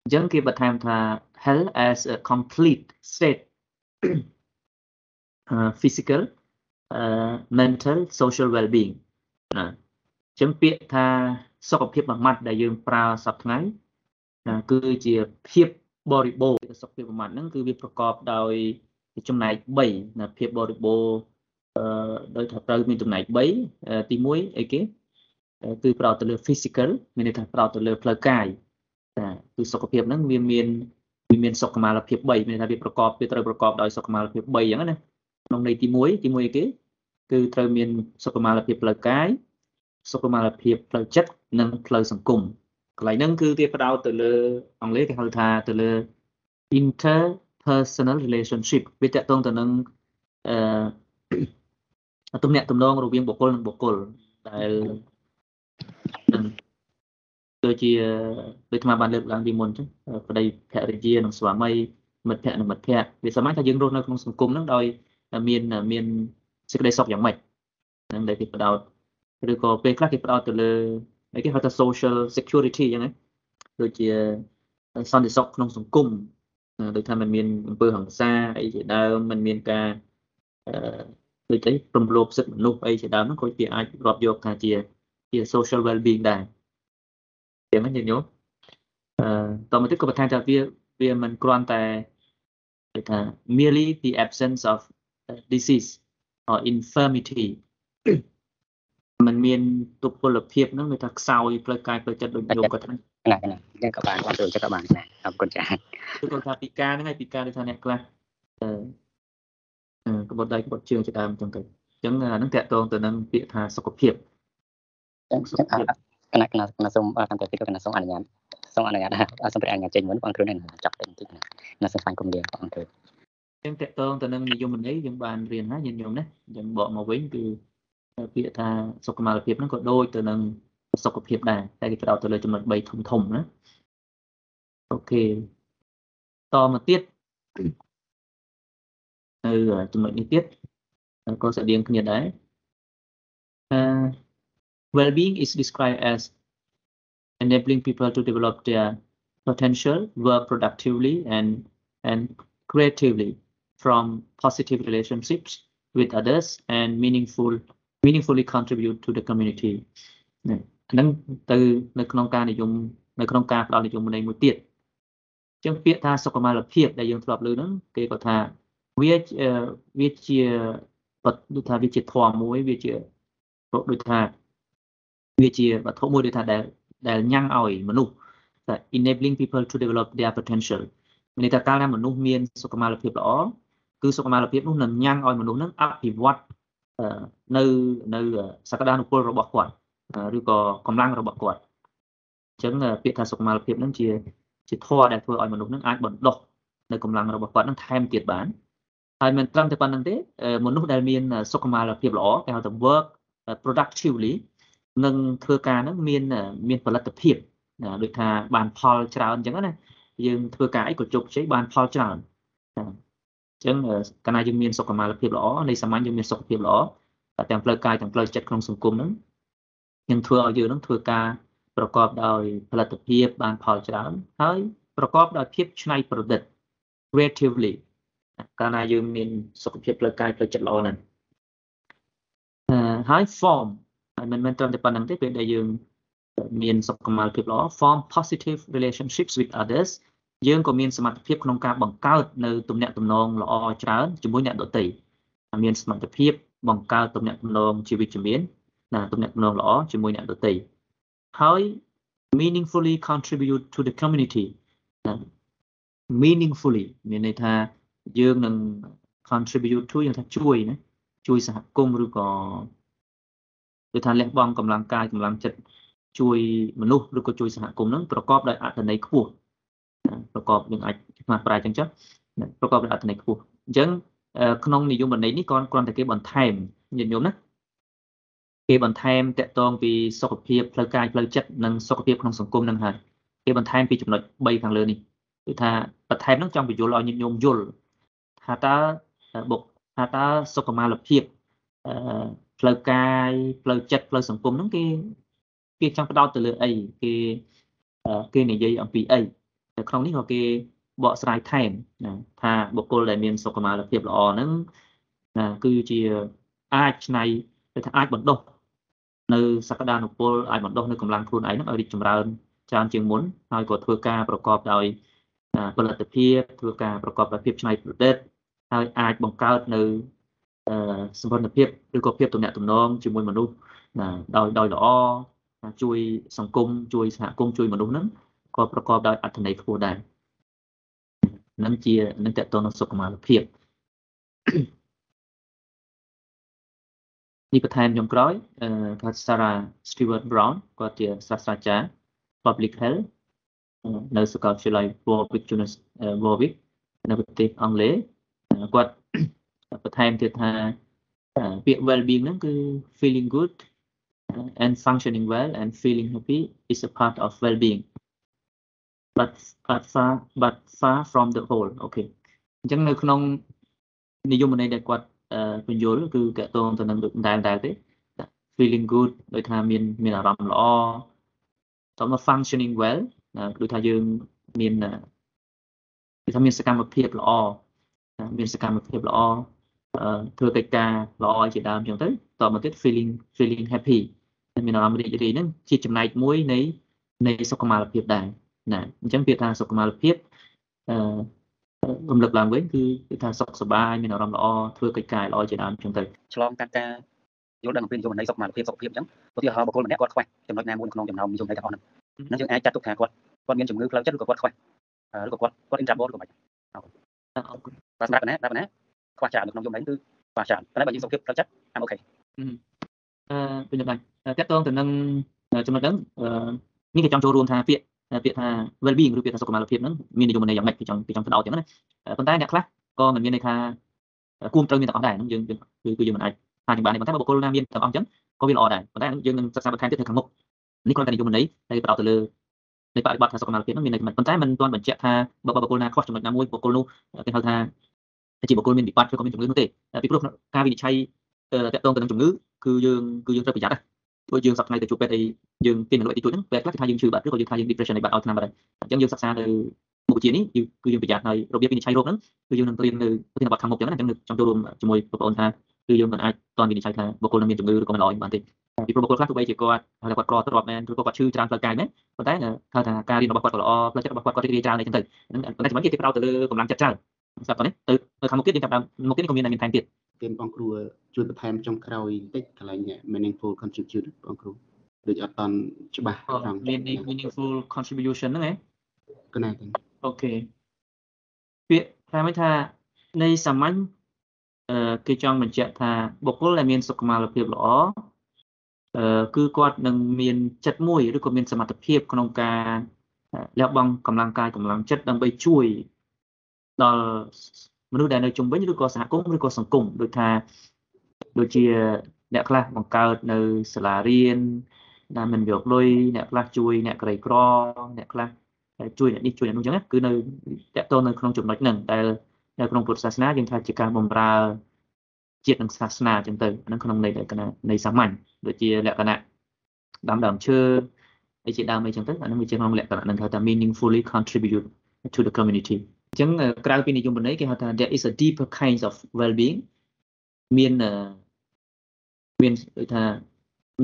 អញ្ចឹងគេបន្ថែមថា health as a complete state uh, physical uh, mental social well being ណាអញ្ចឹងពាក្យថាសុខភាពមួយម៉ាត់ដែលយើងប្រើសប្តាហ៍ថ្ងៃណាគឺជាភាពបរិបូរណ៍សុខភាពមួយម៉ាត់ហ្នឹងគឺវាប្រកបដោយចំណែក3ណាភាពបរិបូរណ៍អឺដោយថាត្រូវមានចំណែក3ទី1អីគេគឺប្រោតទៅលើ physical មានន័យថាប្រោតទៅលើផ្លូវកាយចាគឺសុខភាពហ្នឹងវាមានវាមានសុខុមាលភាព3មានន័យថាវាប្រកបវាត្រូវប្រកបដោយសុខុមាលភាព3អញ្ចឹងណាក្នុងន័យទី1ទី1អីគេ គឺត្រូវមានសុខុមាលភាពផ្លូវកាយសុខុមាលភាពផ្លូវចិត្តនិងផ្លូវសង្គមកន្លែងហ្នឹងគឺវាផ្ដោតទៅលើអង់គ្លេសគេហៅថាទៅលើ interpersonal relationship វាតកតងទៅនឹងអឺទំនាក់ទំនងរវាងបុគ្គលនិងបុគ្គលដែលដូចជាដូចអាបានលើកឡើងពីមុនចឹងប្តីភរិយានិងស្វាមីមិត្តភ័ក្តិនិងមិត្តភ័ក្តិវាសម័យថាយើងរស់នៅក្នុងសង្គមហ្នឹងដោយមានមាន សេចក្តីសុខយ៉ាងម៉េចហ្នឹងដែលគេផ្ដោតឬក៏ពេលខ្លះគេផ្ដោតទៅលើ អីគេហៅថា social security អញ្ចឹងណាដូចជាសន្តិសុខក្នុងសង្គមដូចថាมันមានអំពើហិង្សាអីជាដើមมันមានការអឺដូចអីរំលោភសិទ្ធិមនុស្សអីជាដើមហ្នឹងក៏វាអាចរាប់យកថាជាជា social well being ដែរចឹងណាញោមអឺតមកទៀតក៏បន្ថែមថាវាវាមិនគ្រាន់តែគេថា merely the absence of disease or infirmity มันមានទុពលភាពហ្នឹងវាថាខ្សោយផ្លូវកាយផ្លូវចិត្តដូចយោគាត់ថាណាណានេះក៏បានគាត់ចូលចិត្តក៏បានណាអរគុណចា៎គឺគាត់ថាពិការហ្នឹងហើយពិការដូចថាអ្នកខ្លះអឺក្បត់ដៃក្បត់ជើងជាដើមអញ្ចឹងទៅអញ្ចឹងអាហ្នឹងតកតងទៅនឹងពាក្យថាសុខភាពអញ្ចឹងគណៈគណៈគណៈសូមកាន់តែពីគណៈសូមអនុញ្ញាតសូមអនុញ្ញាតសូមព្រះអនុញ្ញាតចេញមុនបងគ្រូនេះចាប់ទៅបន្តិចណាណាសូមស្វែងគុំលាបងគ្រូ អញ្ចឹងតកតងទៅនឹងនិយមន័យយើងបានរៀនហើយញាតិញោមណាអញ្ចឹងបកមកវិញគឺពាក្យថាសុខុមាលភាពហ្នឹងក៏ដូចទៅនឹងសុខភាពដែរតែគេផ្ដោតទៅលើចំណុច3ធំធំណាអូខេតមកទៀតនៅចំណុចនេះទៀតក៏ស្រដៀងគ្នាដែរ uh, well-being is described as enabling people to develop their potential work productively and and creatively from positive relationships with others and meaningful meaningfully contribute to the community ហ្នឹងទៅនៅក្នុងការនិយមនៅក្នុងការផ្ដល់និយមន័យមួយទៀតអញ្ចឹងពាក្យថាសុខុមាលភាពដែលយើងធ្លាប់លើហ្នឹងគេក៏ថាវាវាជាដូចថាវាជាធម៌មួយវាជាដូចថាវាជាវត្ថុមួយដូចថាដែលដែលញ៉ាំងឲ្យមនុស្ស enabling people to develop their potential មានន័យថាកាលណាមនុស្សមានសុខុមាលភាពល្អ គឺសុខុមាលភាពនោះនឹងញ៉ាំងឲ្យមនុស្សនឹងអភិវឌ្ឍនៅនៅសក្តានុពលរបស់គាត់ឬក៏កម្លាំងរបស់គាត់អញ្ចឹងពាក្យថាសុខុមាលភាពនឹងជាជាធម៌ដែលធ្វើឲ្យមនុស្សនឹងអាចបណ្ដុះនៅកម្លាំងរបស់គាត់នឹងថែមទៀតបានហើយមិនត្រឹមតែប៉ុណ្្នឹងទេមនុស្សដែលមានសុខុមាលភាពល្អគេហៅថា work productively នឹងធ្វើការនឹងមានមានផលិតភាពដូចថាបានផលច្រើនអញ្ចឹងណាយើងធ្វើការអីក៏ជោគជ័យបានផលច្រើនអញ្ចឹងកាលណាយើងមានសុខុមាលភាពល្អនៃសាមញ្ញយើងមានសុខភាពល្អទាំងផ្លូវកាយទាំងផ្លូវចិត្តក្នុងសង្គមហ្នឹងនឹងធ្វើឲ្យយើងនឹងធ្វើការប្រកបដោយផលិតភាពបានផលច្រើនហើយប្រកបដោយភាពច្នៃប្រឌិត creatively កាលណាយើងមានសុខភាពផ្លូវកាយផ្លូវចិត្តល្អហ្នឹងហើយ form ហើយមិនមែនត្រឹមតែប៉ុណ្្នឹងទេពេលដែលយើងមានសុខុមាលភាពល្អ form positive relationships with others យើងក៏មានសមត្ថភាពក្នុងការបង្កើតនៅទំនាក់ទំនងល្អច្រើនជាមួយអ្នកដទៃមានសមត្ថភាពបង្កើតទំនាក់ទំនងជាវិជ្ជមានណាទំនាក់ទំនងល្អជាមួយអ្នកដទៃហើយ meaningfully contribute to the community ណា meaningfully មានន័យថាយើងនឹង contribute to យើងថាជួយណាជួយសហគមន៍ឬក៏គឺថាលះបង់កម្លាំងកាយកម្លាំងចិត្តជួយមនុស្សឬក៏ជួយសហគមន៍នឹងប្រកបដោយអត្ថន័យខ្ពស់ ប្រកបយើងអាចស្មាត់ប្រាយចឹងចុះប្រកបដោយអត្ថន័យខ្ពស់អញ្ចឹងក្នុងនិយមន័យនេះក៏គ្រាន់តែគេបន្ថែមញាតិញោមណាគេបន្ថែមតកតងពីសុខភាពផ្លូវកាយផ្លូវចិត្តនិងសុខភាពក្នុងសង្គមនឹងហើយគេបន្ថែមពីចំណុច3ខាងលើនេះគឺថាបន្ថែមនឹងចង់បញ្យល់ឲ្យញាតិញោមយល់ថាតើបុកថាតើសុខុមាលភាពអឺផ្លូវកាយផ្លូវចិត្តផ្លូវសង្គមហ្នឹងគេគេចង់ផ្ដោតទៅលើអីគេគេនិយាយអំពីអី នៅក្នុងនេះក៏គេបកស្រាយថែមណាថាបុគ្គលដែលមានសុខុមាលភាពល្អហ្នឹងណាគឺជាអាចឆ្នៃទៅថាអាចបណ្ដុះនៅសក្តានុពលអាចបណ្ដុះនៅកម្លាំងខ្លួនឯងនឹងឲ្យរីកចម្រើនច្រើនជាងមុនហើយក៏ធ្វើការប្រកបដោយផលិតភាពធ្វើការប្រកបដោយភាពច្នៃប្រឌិតហើយអាចបង្កើតនៅសម្ព័ន្ធភាពឬក៏ភាពទំនាក់ទំនងជាមួយមនុស្សដោយដោយល្អជួយសង្គមជួយសហគមន៍ជួយមនុស្សហ្នឹង ក៏ប្រកបដោយអត្ថន័យខ្ពស់ដែរនឹងជានឹងតកតនសុខុមាលភាពនេះបន្ថែមខ្ញុំក្រោយគាត់ Sarah Stewart Brown គាត់ជាសាស្ត្រាចារ្យ Public Health នៅសាកលវិទ្យាល័យ Warwick Warwick នៅប្រទេសអង់គ្លេសគាត់បន្ថែមទៀតថាពាក្យ well being ហ្នឹងគឺ feeling good and functioning well and feeling happy is a part of well being but but far but far from the whole អូខេអញ្ចឹងនៅក្នុងនិយមន័យដែលគាត់បញ្យលគឺតកតងទៅនឹងដូចដែលដែលទេ feeling good ដូចថាមានមានអារម្មណ៍ល្អតមក functioning well ដូចថាយើងមានគឺថាមានសកម្មភាពល្អមានសកម្មភាពល្អធ្វើកិច្ចការល្អជាដើមអញ្ចឹងទៅតមកទៀត feeling feeling happy មានអារម្មណ៍រីករាយហ្នឹងជាចំណែកមួយនៃនៃសុខុមាលភាពដែរ ណាអញ្ចឹងពាក្យថាសុខុមាលភាពអឺរំលឹកឡើងវិញគឺគឺថាសុខសប្បាយមានអារម្មណ៍ល្អធ្វើកិច្ចការល្អជាដើមអញ្ចឹងទៅឆ្លងកាត់ការយល់ដឹងអំពីនិយមន័យសុខុមាលភាពសុខភាពអញ្ចឹងឧទាហរណ៍បុគ្គលម្នាក់គាត់ខ្វះចំណុចណាមួយក្នុងចំណោមនិយមន័យទាំងអស់ហ្នឹងហ្នឹងយើងអាចចាត់ទុកថាគាត់គាត់មានជំងឺផ្លូវចិត្តឬក៏គាត់ខ្វះឬក៏គាត់គាត់ introvert ឬក៏មិនអរគុណអរគុណបាទសម្រាប់ណាដល់ណាខ្វះច្រើននៅក្នុងយមន័យគឺខ្វះច្រើនតែបើយើងសុខភាពផ្លូវចិត្តអាអូខេអឺពេញដែរតកតងទៅនឹងចំណុចហ្នឹងនេះគេចង់ចូលរួមថាពាក្យ ពាក្យថា well being ឬពាក្យថាសុខុមាលភាពហ្នឹងមាននិយមន័យយ៉ាងម៉េចគេចង់គេចង់ផ្ដោតយ៉ាងណាប៉ុន្តែអ្នកខ្លះក៏មិនមានន័យថាគួរត្រូវមានទាំងអស់ដែរហ្នឹងយើងគឺគឺយើងមិនអាចថាជាបានទេប៉ុន្តែបុគ្គលណាមានទាំងអស់អញ្ចឹងក៏វាល្អដែរប៉ុន្តែយើងនឹងសិក្សាបន្ថែមទៀតទៅខាងមុខនេះគ្រាន់តែនិយមន័យដែលផ្ដោតទៅលើនៃបរិបទថាសុខុមាលភាពនោះមានន័យមិនប៉ុន្តែមិនទាន់បញ្ជាក់ថាបើបុគ្គលណាខ្វះចំណុចណាមួយបុគ្គលនោះគេហៅថាជាបុគ្គលមានវិបត្តិឬក៏មានជំងឺនោះទេពីព្រោះការវិនិច្ឆ័យតាក់ទងទៅនឹងជំងឺគឺយើងគឺយើងត្រូវប្រយ័ត្ន ណាព្រោះយើងសប្តាហ៍ទៅជួបពេទ្យអីយើងពីមនុស្សទីទួចហ្នឹងពេទ្យខ្លះគេថាយើងឈឺបាត់ឬក៏យើងថាយើង depression ឯបាត់ឲ្យឆ្នាំបាត់ហើយអញ្ចឹងយើងសិក្សានៅមុខវិជ្ជានេះគឺយើងប្រយ័ត្នហើយរបៀបវិនិច្ឆ័យរោគហ្នឹងគឺយើងនឹងរៀននៅប្រធានបទខាងមុខអញ្ចឹងណាអញ្ចឹងចង់ចូលរួមជាមួយបងប្អូនថាគឺយើងមិនអាចតន់វិនិច្ឆ័យថាបុគ្គលនឹងមានជំងឺឬក៏មិនល្អបានទេពីព្រោះបុគ្គលខ្លះទោះបីជាគាត់ហើយគាត់ក្រទ្របមែនឬក៏គាត់ឈឺច្រើនផ្លូវកាយមែនប៉ុន្តែថាថាការរៀនរបស់គាត់ក៏ល្អផ្លូវចិត្តរបស់គាត់គាត់រីករាយច្រើនអីចឹងទៅហ្នឹងប៉ុន្តែចំណុចគេគេប្រោតទៅលើកម្លាំងចិត្តច្រើន ស្រាប់តនេះទៅនៅខាងមុខទៀតយើងចាប់ដើមមុខទៀតក៏មានមានថែមទៀតទានបងគ្រូជួយបន្ថែមចុងក្រោយបន្តិចកន្លែង meaningful contribute បងគ្រូដូចអត់តន់ច្បាស់ត្រង់មាន meaningful contribution ហ្នឹងឯងកណែទាំងអូខេពាក្យថាមិនថានៃសាមញ្ញអឺគេចង់បញ្ជាក់ថាបុគ្គលដែលមានសុខុមាលភាពល្អអឺគឺគាត់នឹងមានចិត្តមួយឬក៏មានសមត្ថភាពក្នុងការលះបង់កម្លាំងកាយកម្លាំងចិត្តដើម្បីជួយ ដល់មនុស្សដែលនៅជុំវិញឬក៏សហគមន៍ឬក៏សង្គមដូចថាដូចជាអ្នកខ្លះបង្កើតនៅសាលារៀនដែលមិនយកលុយអ្នកខ្លះជួយអ្នកក្រីក្រអ្នកខ្លះជួយអ្នកនេះជួយអ្នកនោះអញ្ចឹងគឺនៅតកតនៅក្នុងចំណុចហ្នឹងដែលនៅក្នុងពុទ្ធសាសនាយើងថាជាការបម្រើជាតិនិងសាសនាអញ្ចឹងទៅហ្នឹងក្នុងន័យលក្ខណៈនៃសាមញ្ញដូចជាលក្ខណៈដាំដើមឈើអីជាដើមអីចឹងទៅអានឹងវាជាក្នុងលក្ខណៈនឹងហៅថា meaningfully contribute to the community អញ្ចឹងក្រៅពីនិយមន័យគេហៅថា there is a deeper kinds of well being មានមានដូចថា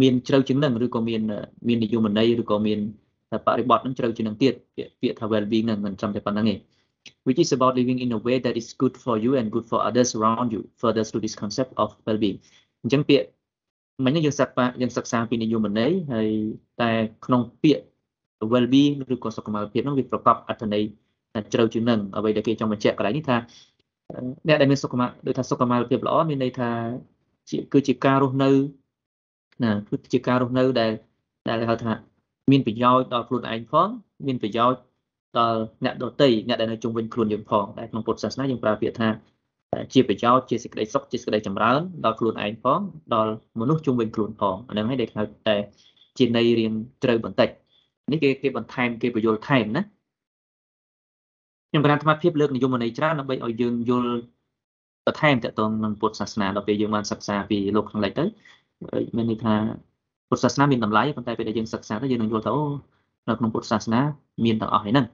មានជ្រៅជាងនឹងឬក៏មានមាននិយមន័យឬក៏មានបរិបទនឹងជ្រៅជាងនឹងទៀតពាក្យថា well being នឹងមិនត្រឹមតែប៉ុណ្្នឹងទេ which is about living in a way that is good for you and good for others around you further to this concept of well being អញ្ចឹងពាក្យមិញយើងសិក្សាយើងសិក្សាពីនិយមន័យហើយតែក្នុងពាក្យ well being ឬក៏សុខុមាលភាពនោះវាប្រកបអត្ថន័យ ជ្រៅជាងនឹងអ្វីដែលគេចង់បញ្ជាក់កន្លែងនេះថាអ្នកដែលមានសុខុមាលដូចថាសុខុមាលភាពល្អមានន័យថាជាគឺជាការរស់នៅណាគឺជាការរស់នៅដែលដែលហៅថាមានប្រយោជន៍ដល់ខ្លួនឯងផងមានប្រយោជន៍ដល់អ្នកដទៃអ្នកដែលនៅជុំវិញខ្លួនយើងផងដែលក្នុងពុទ្ធសាសនាយើងប្រើពាក្យថាជាប្រយោជន៍ជាសេចក្តីសុខជាសេចក្តីចម្រើនដល់ខ្លួនឯងផងដល់មនុស្សជុំវិញខ្លួនផងអាហ្នឹងហើយដែលហៅតែជាន័យរៀងត្រូវបន្តិចនេះគេគេបន្ថែមគេបញ្យល់ថែមណា ខ្ញុំប្រាថ្នាភាពលើកនិយមន័យច្រើនដើម្បីឲ្យយើងយល់បន្ថែមតទៅនឹងពុទ្ធសាសនាដល់ពេលយើងបានសិក្សាពីលោកខាងលិចទៅមានន័យថាពុទ្ធសាសនាមានតម្លៃប៉ុន្តែពេលដែលយើងសិក្សាទៅយើងនឹងយល់ថាអូនៅក្នុងពុទ្ធសាសនាមានទាំងអស់ហ្នឹង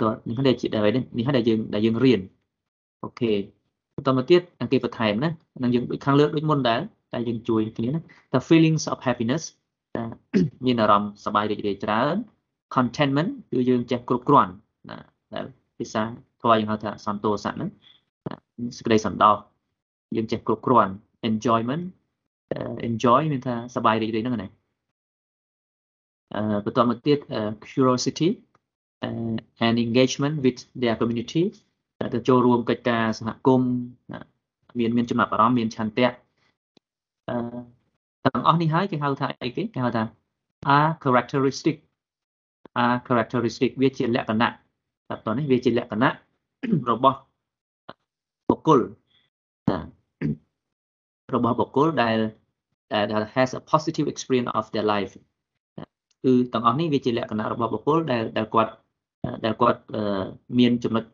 ក៏នេះហើយជាដែលនេះហើយដែលយើងដែលយើងរៀនអូខេបន្តមកទៀតអង្គគេបន្ថែមណានឹងយើងដូចខាងលើដូចមុនដែរតែយើងជួយគ្នាណា the feelings of happiness មានអារម្មណ៍សប្បាយរីករាយច្រើន contentment គឺយើងចេះគ្រប់គ្រាន់ណា ដែលភាសាធម៌យើងហៅថាសន្តោសៈហ្នឹងសេចក្តីសន្តោសយើងចេះគ្រប់គ្រាន់ enjoyment enjoy មានថាសប្បាយរីករាយហ្នឹងណាអឺបន្តមកទៀត curiosity and engagement with their community ទៅចូលរួមកិច្ចការសហគមន៍មានមានចំណាប់អារម្មណ៍មានឆន្ទៈអឺទាំងអស់នេះហើយគេហៅថាអីគេគេហៅថា are characteristic are characteristic វាជាលក្ខណៈ តែតនេះវាជាលក្ខណៈរបស់បុគ្គលរបស់បុគ្គលដែលដែល has a positive experience of their life គឺទាំងអស់នេះវាជាលក្ខណៈរបស់បុគ្គលដែលដែលគាត់ដែលគាត់មានចំណុច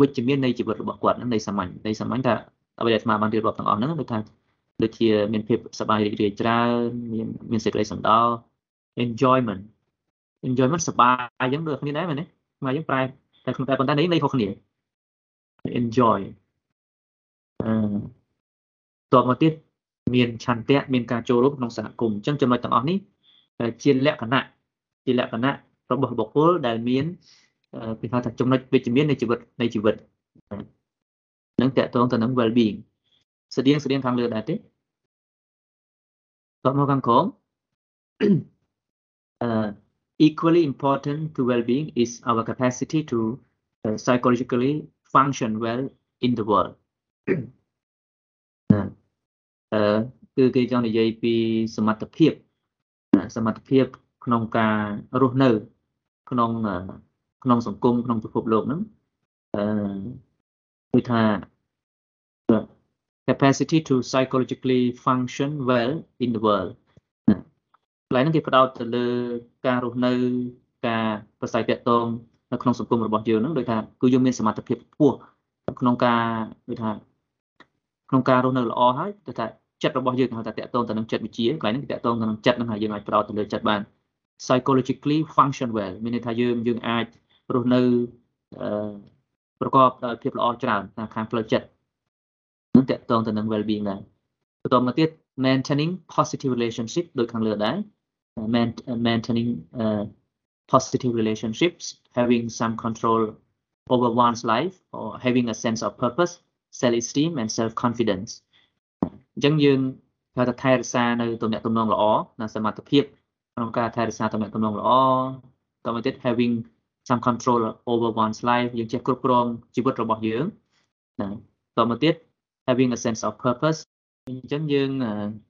វិជ្ជមាននៃជីវិតរបស់គាត់នៃសាមញ្ញនៃសាមញ្ញថាអ្វីដែលអាត្មាបានរៀបរាប់ទាំងអស់ហ្នឹងដូចថាដូចជាមានភាពសប្បាយរីករាយច្រើនមានមានសេចក្តីសន្តោស enjoyment enjoyment សប្បាយអញ្ចឹងដូចគ្នាដែរមែនទេមកយើងប្រែ តែតែប៉ុន្តែនេះន័យខុសគ្នា enjoy អឺតបមកទៀតមានឆន្ទៈមានការចូលរួមក្នុងសហគមន៍អញ្ចឹងចំណុចទាំងអស់នេះជាលក្ខណៈជាលក្ខណៈរបស់បុគ្គលដែលមានគេហៅថាចំណុចវិជ្ជមាននៃជីវិតនៃជីវិតនឹងតកតងទៅនឹង well being ស្តៀងស្តៀងខាងលើដែរទេតបមកខាងក្រោម uh, equally important to well-being is our capacity to uh, psychologically function well in the world អឺគឺគេចង់និយាយពីសមត្ថភាពសមត្ថភាពក្នុងការរស់នៅក្នុងក្នុងសង្គមក្នុងពិភពលោកហ្នឹងអឺគឺថា capacity to psychologically function well in the world កន្លែងហ្នឹងគេផ្ដោតទៅលើការរស់នៅ ការប្រស័យតាក់ទងនៅក្នុងសង្គមរបស់យើងហ្នឹងដូចថាគឺយើងមានសមត្ថភាពខ្ពស់ក្នុងការដូចថាក្នុងការរស់នៅល្អហើយទៅថាចិត្តរបស់យើងហៅថាតាក់ទងទៅនឹងចិត្តវិទ្យាកន្លែងនេះតាក់ទងទៅនឹងចិត្តហ្នឹងហើយយើងអាចផ្ដោតទៅលើចិត្តបាន psychologically function well មានន័យថាយើងយើងអាចរស់នៅប្រកបដោយភាពល្អច្រើនតាមខាងផ្លូវចិត្តនឹងតាក់ទងទៅនឹង well being ដែរបន្តមកទៀត maintaining positive relationship ដូចខាងលើដែរ maintaining uh, positive relationships having some control over one's life or having a sense of purpose self esteem and self confidence អញ្ចឹងយើងគេថាថែរក្សានៅទំនាក់ទំនងល្អនិងសមត្ថភាពក្នុងការថែរក្សាទំនាក់ទំនងល្អតទៅទៀត having some control over one's life យើងចេះគ្រប់គ្រងជីវិតរបស់យើងណាតទៅទៀត having a sense of purpose អញ្ចឹងយើង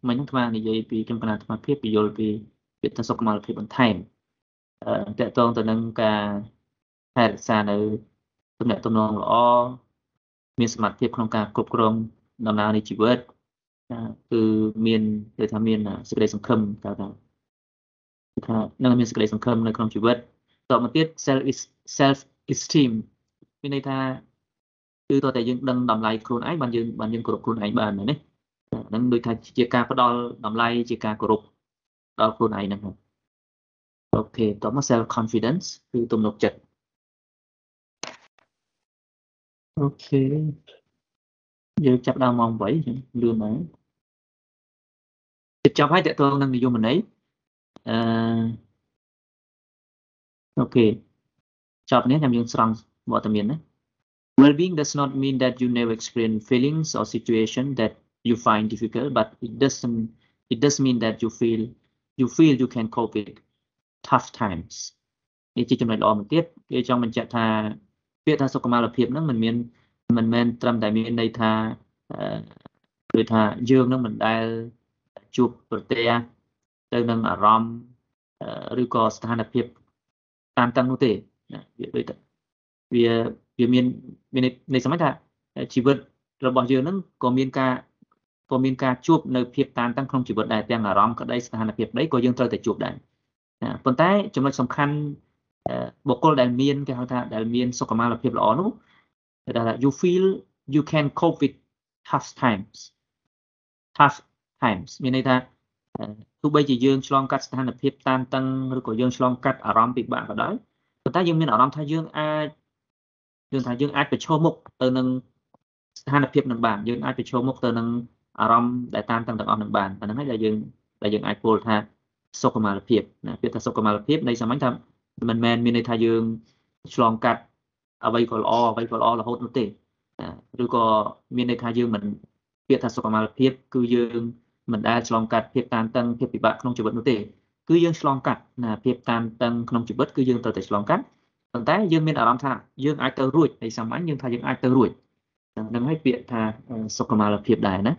មិញហ្នឹងអានិយាយពីចំណាត់អាត្មាភាពពយល់ពី ពាក្យថាសុខុមាលភាពបន្ថែមអឺតកតងទៅនឹងការថែរក្សានៅទំនាក់ទំនងល្អមានសមត្ថភាពក្នុងការគ្រប់គ្រងដំណើរនៃជីវិតគឺមានគេថាមានសេចក្តីសង្ឃឹមគេថាថានឹងមានសេចក្តីសង្ឃឹមនៅក្នុងជីវិតតទៅមកទៀត self is self esteem មានន័យថាគឺតើតែយើងដឹងតម្លៃខ្លួនឯងបានយើងបានយើងគោរពខ្លួនឯងបានណាហ្នឹងដូចថាជាការផ្ដល់តម្លៃជាការគោរព ដល់ខ្លួនឯងហ្នឹងអូខេតមក self confidence គឺទំនុកចិត្តអូខេយើងចាប់ដើមម៉ោង8លឿនណាស់ចាប់ហើយតកតងនឹងនិយមន័យអឺអូខេចប់នេះខ្ញុំយើងស្រង់វត្តមានណា Well-being does not mean that you never experience feelings or situation that you find difficult but it doesn't it does mean that you feel you feel you can cope with tough times នេះជាចំណុចល្អមួយទៀតគេចង់បញ្ជាក់ថាពាក្យថាសុខុមាលភាពហ្នឹងមិនមានមិនមែនត្រឹមតែមានន័យថាគឺថាយើងនឹងមិនដែលជួបប្រទះទៅនឹងអារម្មណ៍ឬក៏ស្ថានភាពតាមតឹងនោះទេណាវាដូចវាវាមានមាននៃសម័យថាជីវិតរបស់យើងហ្នឹងក៏មានការ ក៏មានការជួបនៅភាពតានតឹងក្នុងជីវិតដែរទាំងអារម្មណ៍ក្តីស្ថានភាពក្តីក៏យើងត្រូវតែជួបដែរណាប៉ុន្តែចំណុចសំខាន់បុគ្គលដែលមានគេហៅថាដែលមានសុខុមាលភាពល្អនោះគេថា you feel you can cope with tough times tough times មានន័យថាទោះបីជាយើងឆ្លងកាត់ស្ថានភាពតានតឹងឬក៏យើងឆ្លងកាត់អារម្មណ៍ពិបាកក៏ដោយប៉ុន្តែយើងមានអារម្មណ៍ថាយើងអាចយើងថាយើងអាចប្រឈមមុខទៅនឹងស្ថានភាពនឹងបានយើងអាចប្រឈមមុខទៅនឹង អារម្មណ៍ដែលតានតឹងទាំងអស់នឹងបានអាហ្នឹងហើយដែលយើងដែលយើងអាចពោលថាសុខុមាលភាពណាពាក្យថាសុខុមាលភាពនៃសាមញ្ញថាមិនមែនមានន័យថាយើងឆ្លងកាត់អ្វីក៏ល្អអ្វីក៏ល្អរហូតនោះទេឬក៏មានន័យថាយើងមិនពាក្យថាសុខុមាលភាព គឺយើងមិនដែលឆ្លងកាត់ភាពតានតឹងភាពពិបាកក្នុងជីវិតនោះទេគឺយើងឆ្លងកាត់ណាភាពតានតឹងក្នុងជីវិតគឺយើងត្រូវតែឆ្លងកាត់ប៉ុន្តែយើងមានអារម្មណ៍ថាយើងអាចទៅរួចនៃសាមញ្ញយើងថាយើងអាចទៅរួចនឹងហើយពាក្យថាសុខុមាលភាពដែរណា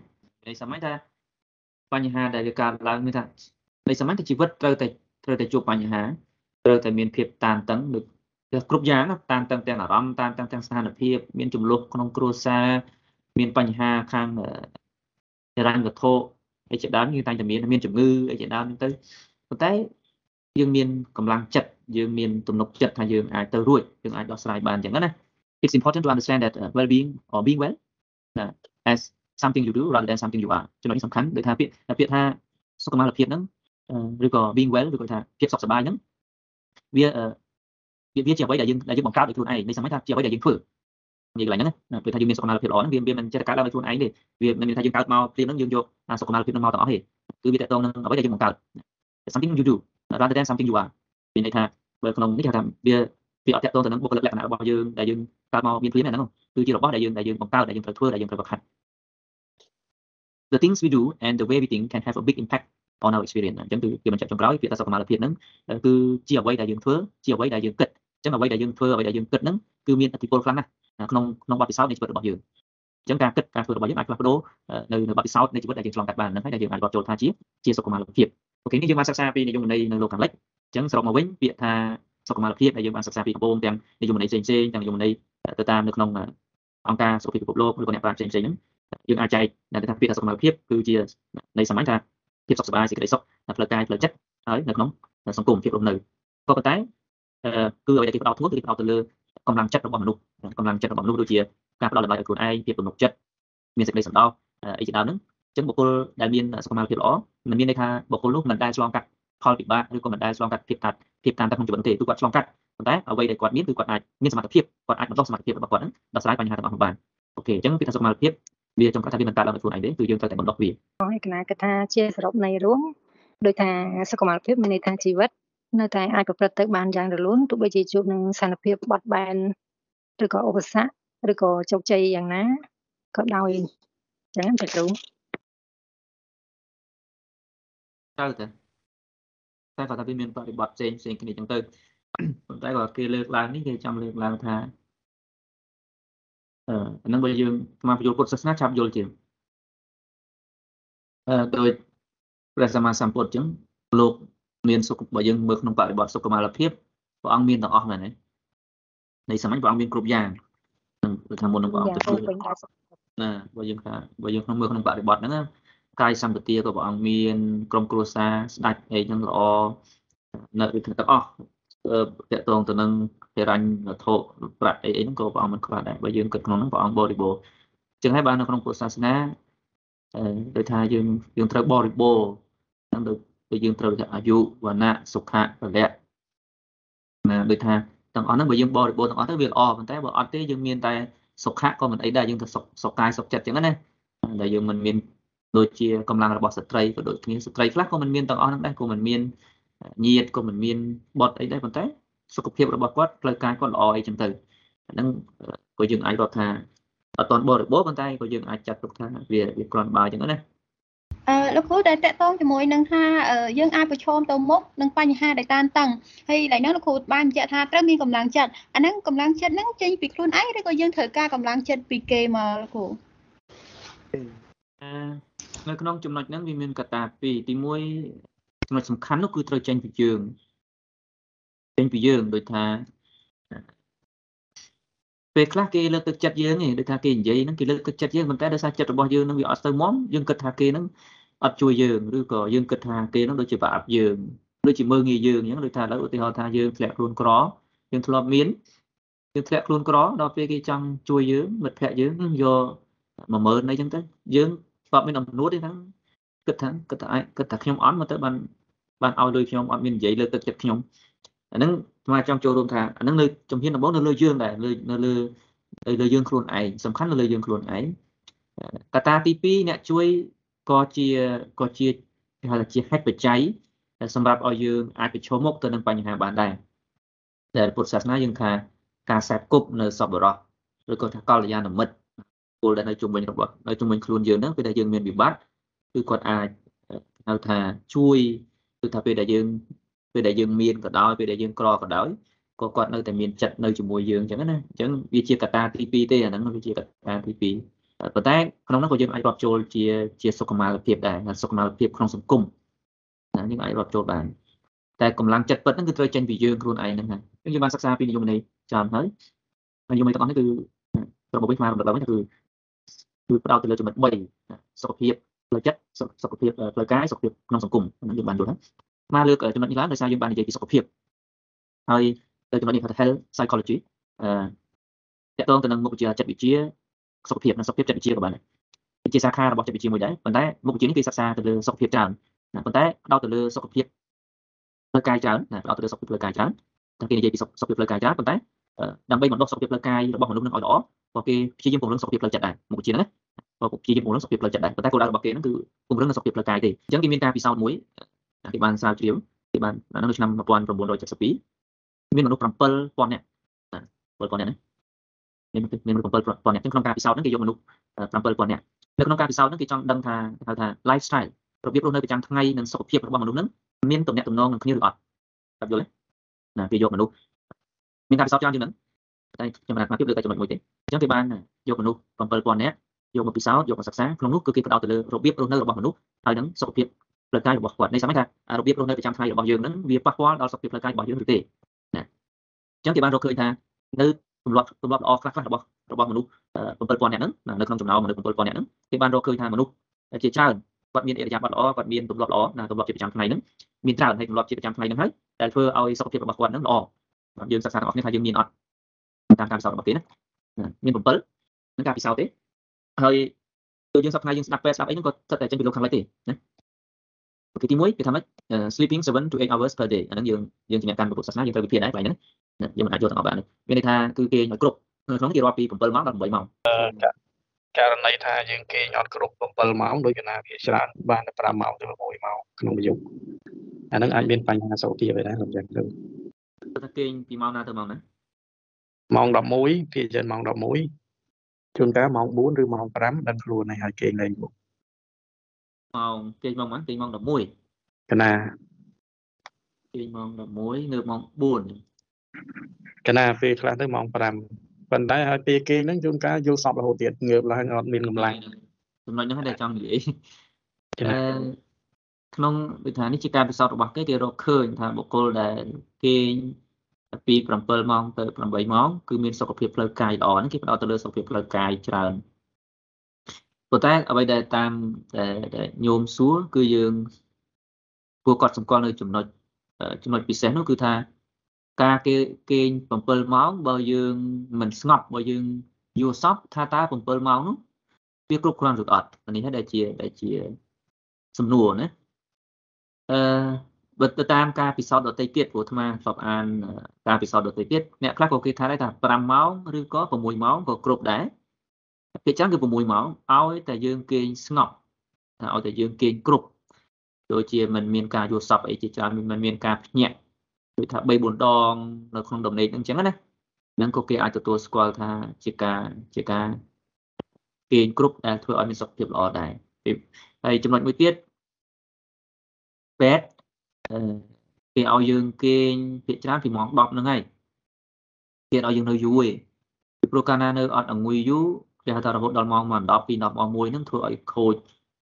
នៃសាមញ្ញថាបញ្ហាដែលវាកើតឡើងមានថានៃសាមញ្ញថាជីវិតត្រូវតែត្រូវតែជួបបញ្ហាត្រូវតែមានភាពតានតឹងដូចគ្រប់យ៉ាងតានតឹងទាំងអារម្មណ៍តានតឹងទាំងស្ថានភាពមានចំនួនក្នុងគ្រួសារមានបញ្ហាខាងហិរញ្ញវត្ថុអីជាដើមយើងតែងតែមានមានជំងឺអីជាដើមទៅប៉ុន្តែយើងមានកម្លាំងចិត្តយើងមានទំនុកចិត្តថាយើងអាចទៅរួចយើងអាចដោះស្រាយបានអញ្ចឹងណា It's important to understand that uh, well-being or being well uh, as something you do rather than something you are ចំណុចនេះសំខាន់ដូចថាពាក្យពាក្យថាសុខុមាលភាពហ្នឹងឬក៏ being well ឬក៏ថាភាពសុខសប្បាយហ្នឹងវាវាវាជាអ្វីដែលយើងដែលយើងបង្កើតដោយខ្លួនឯងនេះសម័យថាជាអ្វីដែលយើងធ្វើនិយាយកន្លែងហ្នឹងណាពេលថាយើងមានសុខុមាលភាពល្អហ្នឹងវាវាមិនចេះតែកើតឡើងដោយខ្លួនឯងទេវាមិនមានថាយើងកើតមកព្រាមហ្នឹងយើងយកអាសុខុមាលភាពហ្នឹងមកទាំងអស់ទេគឺវាតកតងនឹងអ្វីដែលយើងបង្កើត something you do rather than something you are មានន័យថាបើក្នុងនេះគេថាវាវាអត់តកតងទៅនឹងបុគ្គលិកលក្ខណៈរបស់យើងដែលយើងកើតមកមានព្រាមហ្នឹងគឺជារបស់ដែលយើងដែលយើងបង្កើតដែលយើងត្រូវធ្វើដែលយើងត្រូវបង្ហាត់ the things we do and the way we think can have a big impact on our experience អញ្ចឹងគឺគេបញ្ជាក់ចុងក្រោយពាក្យថាសុខុមាលភាពហ្នឹងគឺជាអ្វីដែលយើងធ្វើជាអ្វីដែលយើងគិតអញ្ចឹងអ្វីដែលយើងធ្វើអ្វីដែលយើងគិតហ្នឹងគឺមានឥទ្ធិពលខ្លាំងណាស់ក្នុងក្នុងបទពិសោធន៍នៃជីវិតរបស់យើងអញ្ចឹងការគិតការធ្វើរបស់យើងអាចផ្លាស់ប្ដូរនៅនៅបទពិសោធន៍នៃជីវិតដែលយើងឆ្លងកាត់បានហ្នឹងហើយដែលយើងអាចរាប់ចូលថាជាជាសុខុមាលភាពអូខេនេះយើងបានសិក្សាពីនិយមន័យនៅលោកខាងលិចអញ្ចឹងសរុបមកវិញពាក្យថាសុខុមាលភាពដែលយើងបានសិក្សាពីកំពូលទាំងនិយមន័យផ្សេងផ្សេងទាំងនិយមន័យទៅតាមនៅក្នុងអង្គការសុខភាពពិភពលោកឬក៏អ្នកប្រាជ្ញផ្សេងផ្សេងហ្នឹង យើងអាចចែកដែលថាពាក្យថាសុខុមាលភាពគឺជានៃសាមញ្ញថាភាពសុខសប្បាយសេចក្តីសុខផ្លូវកាយផ្លូវចិត្តហើយនៅក្នុងសង្គមភាពរស់នៅក៏ប៉ុន្តែគឺអ្វីដែលគេផ្ដោតធ្វើគឺគេផ្ដោតទៅលើកម្លាំងចិត្តរបស់មនុស្សកម្លាំងចិត្តរបស់មនុស្សដូចជាការផ្ដោតតម្លៃឲ្យខ្លួនឯងភាពទំនុកចិត្តមានសេចក្តីសន្តោសអីជាដើមហ្នឹងអញ្ចឹងបុគ្គលដែលមានសុខុមាលភាពល្អមិនមានន័យថាបុគ្គលនោះមិនដែលឆ្លងកាត់ផលពិបាកឬក៏មិនដែលឆ្លងកាត់ភាពតាត់ភាពតានតឹងក្នុងជីវិតទេគឺគាត់ឆ្លងកាត់ប៉ុន្តែអ្វីដែលគាត់មានគឺគាត់អាចមានសមត្ថភាពគាត់អាចបន្តសមត្ថភាពរបស់គាត់ហ្នឹងដោះស្រាយបញ្ហាទាំងអស់បានអូខេអញ្ចឹងពីថាសុខុមាលភាព វាចំកាត់ថាវាមិនកើតឡើងដោយខ្លួនឯងទេគឺយើងត្រូវតែបណ្ដុះវាហើយកណាគិតថាជាសរុបនៃរួមដោយថាសុខុមាលភាពមានន័យថាជីវិតនៅតែអាចប្រព្រឹត្តទៅបានយ៉ាងរលូនទោះបីជាជួបនឹងស្ថានភាពបត់បែនឬក៏ឧបសគ្គឬក៏ជោគជ័យយ៉ាងណាក៏ដោយចឹងតែគ្រូត្រូវតែតែគាត់ថាវាមានបរិបទផ្សេងផ្សេងគ្នាចឹងទៅប៉ុន្តែគាត់គេលើកឡើងនេះគេចង់លើកឡើងថា អឺហ្នឹងបើយើងស្មារតីយល់ពុទ្ធសាសនាចាប់យល់ជាងអឺដោយព្រះសម្មាសម្ពុទ្ធចឹងលោកមានសុខបើយើងមើលក្នុងបរិបទសុខុមាលភាពព្រះអង្គមានទាំងអស់មែនទេនៃសម័យព្រះអង្គមានគ្រប់យ៉ាងនឹងថាមុននឹងព្រះអង្គទៅជួយណាបើយើងថាបើយើងក្នុងមើលក្នុងបរិបទហ្នឹងកាយសម្បទាក៏ព្រះអង្គមាន ក្រុមគ្រួសារស្ដេចអីហ្នឹងល្អនៅវិធានទាំងអស់តកតងទៅនឹង ហិរញ្ញវត្ថុប្រាក់អីអីហ្នឹងក៏ព្រះអង្គមិនខ្វះដែរបើយើងគិតក្នុងហ្នឹងព្រះអង្គបរិបូរណ៍ចឹងហើយបើនៅក្នុងពុទ្ធសាសនាដូចថាយើងយើងត្រូវបរិបូរណ៍ហ្នឹងដូចយើងត្រូវថាអាយុវណ្ណៈសុខៈពលៈណាដូចថាទាំងអស់ហ្នឹងបើយើងបរិបូរណ៍ទាំងអស់ទៅវាល្អប៉ុន្តែបើអត់ទេយើងមានតែសុខៈក៏មិនអីដែរយើងទៅសុខសុខកាយសុខចិត្តចឹងណាដែលយើងមិនមានដូចជាកម្លាំងរបស់ស្ត្រីក៏ដូចគ្នាស្ត្រីខ្លះក៏មិនមានទាំងអស់ហ្នឹងដែរក៏មិនមានញាតក៏មិនមានបត់អីដែរប៉ុន្តែ សុខភាពរបស់គាត់ផ្លូវកាយគាត់ល្អអីចឹងទៅហ្នឹងក៏យើងអាចរាប់ថាអត់តបរិបូរប៉ុន្តែក៏យើងអាចចាត់ទុកថាវាវាគ្រាន់បើចឹងណាអឺលោកគ្រូដែលតកតងជាមួយនឹងថាយើងអាចប្រឈមទៅមុខនឹងបញ្ហាដែលតានតឹងហើយឡើយនោះលោកគ្រូបានបញ្ជាក់ថាត្រូវមានកម្លាំងចិត្តអាហ្នឹងកម្លាំងចិត្តហ្នឹងចេញពីខ្លួនឯងឬក៏យើងត្រូវការកម្លាំងចិត្តពីគេមកលោកគ្រូអឺនៅក្នុងចំណុចហ្នឹងវាមានកត្តាពីរទី1ចំណុចសំខាន់នោះគឺត្រូវចេញពីយើង ចេញពីយើងដូចថាពេលខ្លះគេលើកទឹកចិត្តយើងឯងដូចថាគេនិយាយហ្នឹងគេលើកទឹកចិត្តយើងប៉ុន្តែដោយសារចិត្តរបស់យើងនឹងវាអត់ទៅមមយើងគិតថាគេហ្នឹងអត់ជួយយើងឬក៏យើងគិតថាគេហ្នឹងដូចជាប្រអាប់យើងដូចជាមើងងាយយើងអញ្ចឹងដូចថាឥឡូវឧទាហរណ៍ថាយើងធ្លាក់ខ្លួនក្រយើងធ្លាប់មានយើងធ្លាក់ខ្លួនក្រដល់ពេលគេចង់ជួយយើងមិត្តភក្តិយើងយក10000អីចឹងទៅយើងធ្លាប់មានអំណួតទេហ្នឹងគិតថាគិតថាគិតថាខ្ញុំអន់មកទៅបានបានឲ្យលុយខ្ញុំអត់មាននិយាយលើកទឹកចិត្តខ្ញុំ អាហ្នឹងស្មាចង់ចូលរួមថាអាហ្នឹងនៅជំហានដំបូងនៅលើយើងដែរលើនៅលើលើយើងខ្លួនឯងសំខាន់នៅលើយើងខ្លួនឯងកត្តាទី2អ្នកជួយក៏ជាក៏ជាគេហៅថាជាហេតុបច្ច័យសម្រាប់ឲ្យយើងអាចប្រឈមមុខទៅនឹងបញ្ហាបានដែរដែលពុទ្ធសាសនាយើងថាការសេពគប់នៅសពបរោះឬក៏ថាកល្យាណមិត្តពលដែលនៅជុំវិញរបស់នៅជុំវិញខ្លួនយើងហ្នឹងពេលដែលយើងមានវិបត្តិគឺគាត់អាចហៅថាជួយគឺថាពេលដែលយើង ពេលដែលយើងមានក៏ដោយពេលដែលយើងក្រក៏ដោយក៏គាត់នៅតែមានចិត្តនៅជាមួយយើងអញ្ចឹងណាអញ្ចឹងវាជាកត្តាទី2ទេអាហ្នឹងវាជាកត្តាទី2ប៉ុន្តែក្នុងនោះក៏យើងអាចរាប់ចូលជាជាសុខុមាលភាពដែរសុខុមាលភាពក្នុងសង្គមណាយើងអាចរាប់ចូលបានតែកម្លាំងចិត្តពិតហ្នឹងគឺត្រូវចេញពីយើងខ្លួនឯងហ្នឹងហើយយើងបានសិក្សាពីនិយមន័យច្រើនហើយនិយមន័យទាំងអស់នេះគឺរបបវិញមករំលឹកឡើងគឺគឺផ្ដោតទៅលើចំណុច3សុខភាពផ្លូវចិត្តសុខភាពផ្លូវកាយសុខភាពក្នុងសង្គមយើងបានយល់ហើយ មកលើកចំណុចនេះឡើងដោយសារយើងបាននិយាយពីសុខភាពហើយទៅចំណុចនេះហៅថា health psychology អឺតកតងទៅនឹងមុខវិជ្ជាចិត្តវិទ្យាសុខភាពនិងសុខភាពចិត្តវិទ្យាក៏បានដែរជាសាខារបស់ចិត្តវិទ្យាមួយដែរប៉ុន្តែមុខវិជ្ជានេះគេសិក្សាទៅលើសុខភាពច្រើនណាប៉ុន្តែផ្ដោតទៅលើសុខភាពផ្លូវកាយច្រើនណាផ្ដោតទៅលើសុខភាពផ្លូវកាយច្រើនតែគេនិយាយពីសុខភាពផ្លូវកាយច្រើនប៉ុន្តែដើម្បីបណ្ដុះសុខភាពផ្លូវកាយរបស់មនុស្សនឹងឲ្យល្អក៏គេព្យាយាមពង្រឹងសុខភាពផ្លូវចិត្តដែរមុខជាហ្នឹងណាក៏ព្យាយាមពង្រឹងសុខភាពផ្លូវចិត្តដែរប៉ុន្តែគោលដៅរបស់គេហ្នឹងគឺពង្រឹងសុខភាពផ្លូវកាយទេអញ្ចឹងគេមានការពិសោធន៍មួយ គេបានស្រាវជ្រាវគេបាននៅឆ្នាំ1972មានមនុស្ស7000នាក់7000នាក់ណាមានមានមនុស្ស7000នាក់ក្នុងការពិសោធន៍ហ្នឹងគេយកមនុស្ស7000នាក់នៅក្នុងការពិសោធន៍ហ្នឹងគេចង់ដឹងថាហៅថា lifestyle របៀបរស់នៅប្រចាំថ្ងៃនិងសុខភាពរបស់មនុស្សហ្នឹងមានទំនាក់ទំនងនឹងគ្នាឬអត់បាទយល់ទេណាគេយកមនុស្សមានការពិសោធន៍ច្រើនជាងហ្នឹងតែខ្ញុំមិនអាចមកពីលើតែចំណុចមួយទេអញ្ចឹងគេបានយកមនុស្ស7000នាក់យកមកពិសោធន៍យកមកសិក្សាក្នុងនោះគឺគេផ្ដោតទៅលើរបៀបរស់នៅរបស់មនុស្សហើយនឹងសុខភាព ផ្លូវកាយរបស់គាត់នេះស្មានថារបៀបរស់នៅប្រចាំថ្ងៃរបស់យើងហ្នឹងវាប៉ះពាល់ដល់សុខភាពផ្លូវកាយរបស់យើងឬទេណាអញ្ចឹងគេបានរកឃើញថានៅទម្លាប់ទម្លាប់ល្អខ្លះខ្លះរបស់របស់មនុស្ស7000នាក់ហ្នឹងនៅក្នុងចំណោមមនុស្ស7000នាក់ហ្នឹងគេបានរកឃើញថាមនុស្សជាច្រើនគាត់មានអរិយាប័ត្រល្អគាត់មានទម្លាប់ល្អណាទម្លាប់ជាប្រចាំថ្ងៃហ្នឹងមានច្រើនហើយទម្លាប់ជាប្រចាំថ្ងៃហ្នឹងហើយដែលធ្វើឲ្យសុខភាពរបស់គាត់ហ្នឹងល្អយើងសិក្សាទាំងអស់គ្នាថាយើងមានអត់តាមការពិសោធន៍របស់គេណាមាន7នឹងការពិសោធន៍ទេហើយដូចយើងសប្តាហ៍យើងស្ដាប់ពេលស្ដាប់អីហ្នឹងក៏ស្ថិតតែចេញពីលោកខាងលិចទេណា អូខេទី1គេថាម៉េច sleeping 7 to 8 hours per day អាហ្នឹងយើងយើងជំនះកាន់ពុទ្ធសាសនាយើងត្រូវវិភាគដែរកន្លែងហ្នឹងយើងមិនអាចយកទាំងអស់បានមានន័យថាគឺគេឲ្យគ្រប់ក្នុងគេរាប់ពី7ម៉ោងដល់8ម៉ោងករណីថាយើងគេងអត់គ្រប់7ម៉ោងដូចកណាវាច្រើនបានតែ5ម៉ោងទៅ6ម៉ោងក្នុងមួយយប់អាហ្នឹងអាចមានបញ្ហាសុខភាពដែរខ្ញុំចឹងទៅថាគេងពីម៉ោងណាទៅម៉ោងណាម៉ោង11ភាគច្រើនម៉ោង11ជួនកាលម៉ោង4ឬម៉ោង5ដឹងខ្លួនហើយគេងលេងមក ម៉ោងគេងម៉ោងប៉ុន្មានគេងម៉ោង11កណាគេងម៉ោង11ងើបម៉ោង4កណាពេលខ្លះទៅម៉ោង5ប៉ុន្តែហើយពេលគេងហ្នឹងជួនកាលយល់សពរហូតទៀតងើបឡើងអត់មានកម្លាំងចំណុចហ្នឹងតែចង់និយាយក្នុងវិធាននេះជាការពិសោធន៍របស់គេគេរកឃើញថាបុគ្គលដែលគេងពី7ម៉ោងទៅ8ម៉ោងគឺមានសុខភាពផ្លូវកាយល្អហ្នឹងគេផ្ដោតទៅលើសុខភាពផ្លូវកាយច្រើន ប៉ុន្តែអ្វីដែលតាមដែលញោមសួរគឺយើងពួកគាត់សម្គាល់នៅចំណុចចំណុចពិសេសនោះគឺថាការគេគេង7ម៉ោងបើយើងមិនស្ងប់បើយើងយល់សពថាតើ7ម៉ោងនោះវាគ្រប់គ្រាន់ឬអត់នេះហើយដែលជាដែលជាសំណួរណាអឺបើទៅតាមការពិសោធន៍ដទៃទៀតព្រោះអាត្មាធ្លាប់អានការពិសោធន៍ដទៃទៀតអ្នកខ្លះក៏គេថាដែរថា5ម៉ោងឬក៏6ម៉ោងក៏គ្រប់ដែរ ភាគច្រើនគឺ6ម៉ោងឲ្យតែយើងគេងស្ងប់ថាឲ្យតែយើងគេងគ្រប់ដូចជាមិនមានការយល់សប្តិអីជាច្រើនមិនមានការភ្ញាក់ដូចថា3 4ដងនៅក្នុងដំណេកហ្នឹងអញ្ចឹងណាហ្នឹងក៏គេអាចទទួលស្គាល់ថាជាការជាការគេងគ្រប់ដែលធ្វើឲ្យមានសុខភាពល្អដែរហើយចំណុចមួយទៀតពេទ្យគេឲ្យយើងគេងភាគច្រើនពីម៉ោង10ហ្នឹងហើយគេឲ្យយើងនៅយូរឯងពីព្រោះកាលណានៅអត់អង្គុយយូរ គេហៅថារហូតដល់ម៉ោង10ពី10ម៉ោង1ហ្នឹងធ្វើឲ្យខូច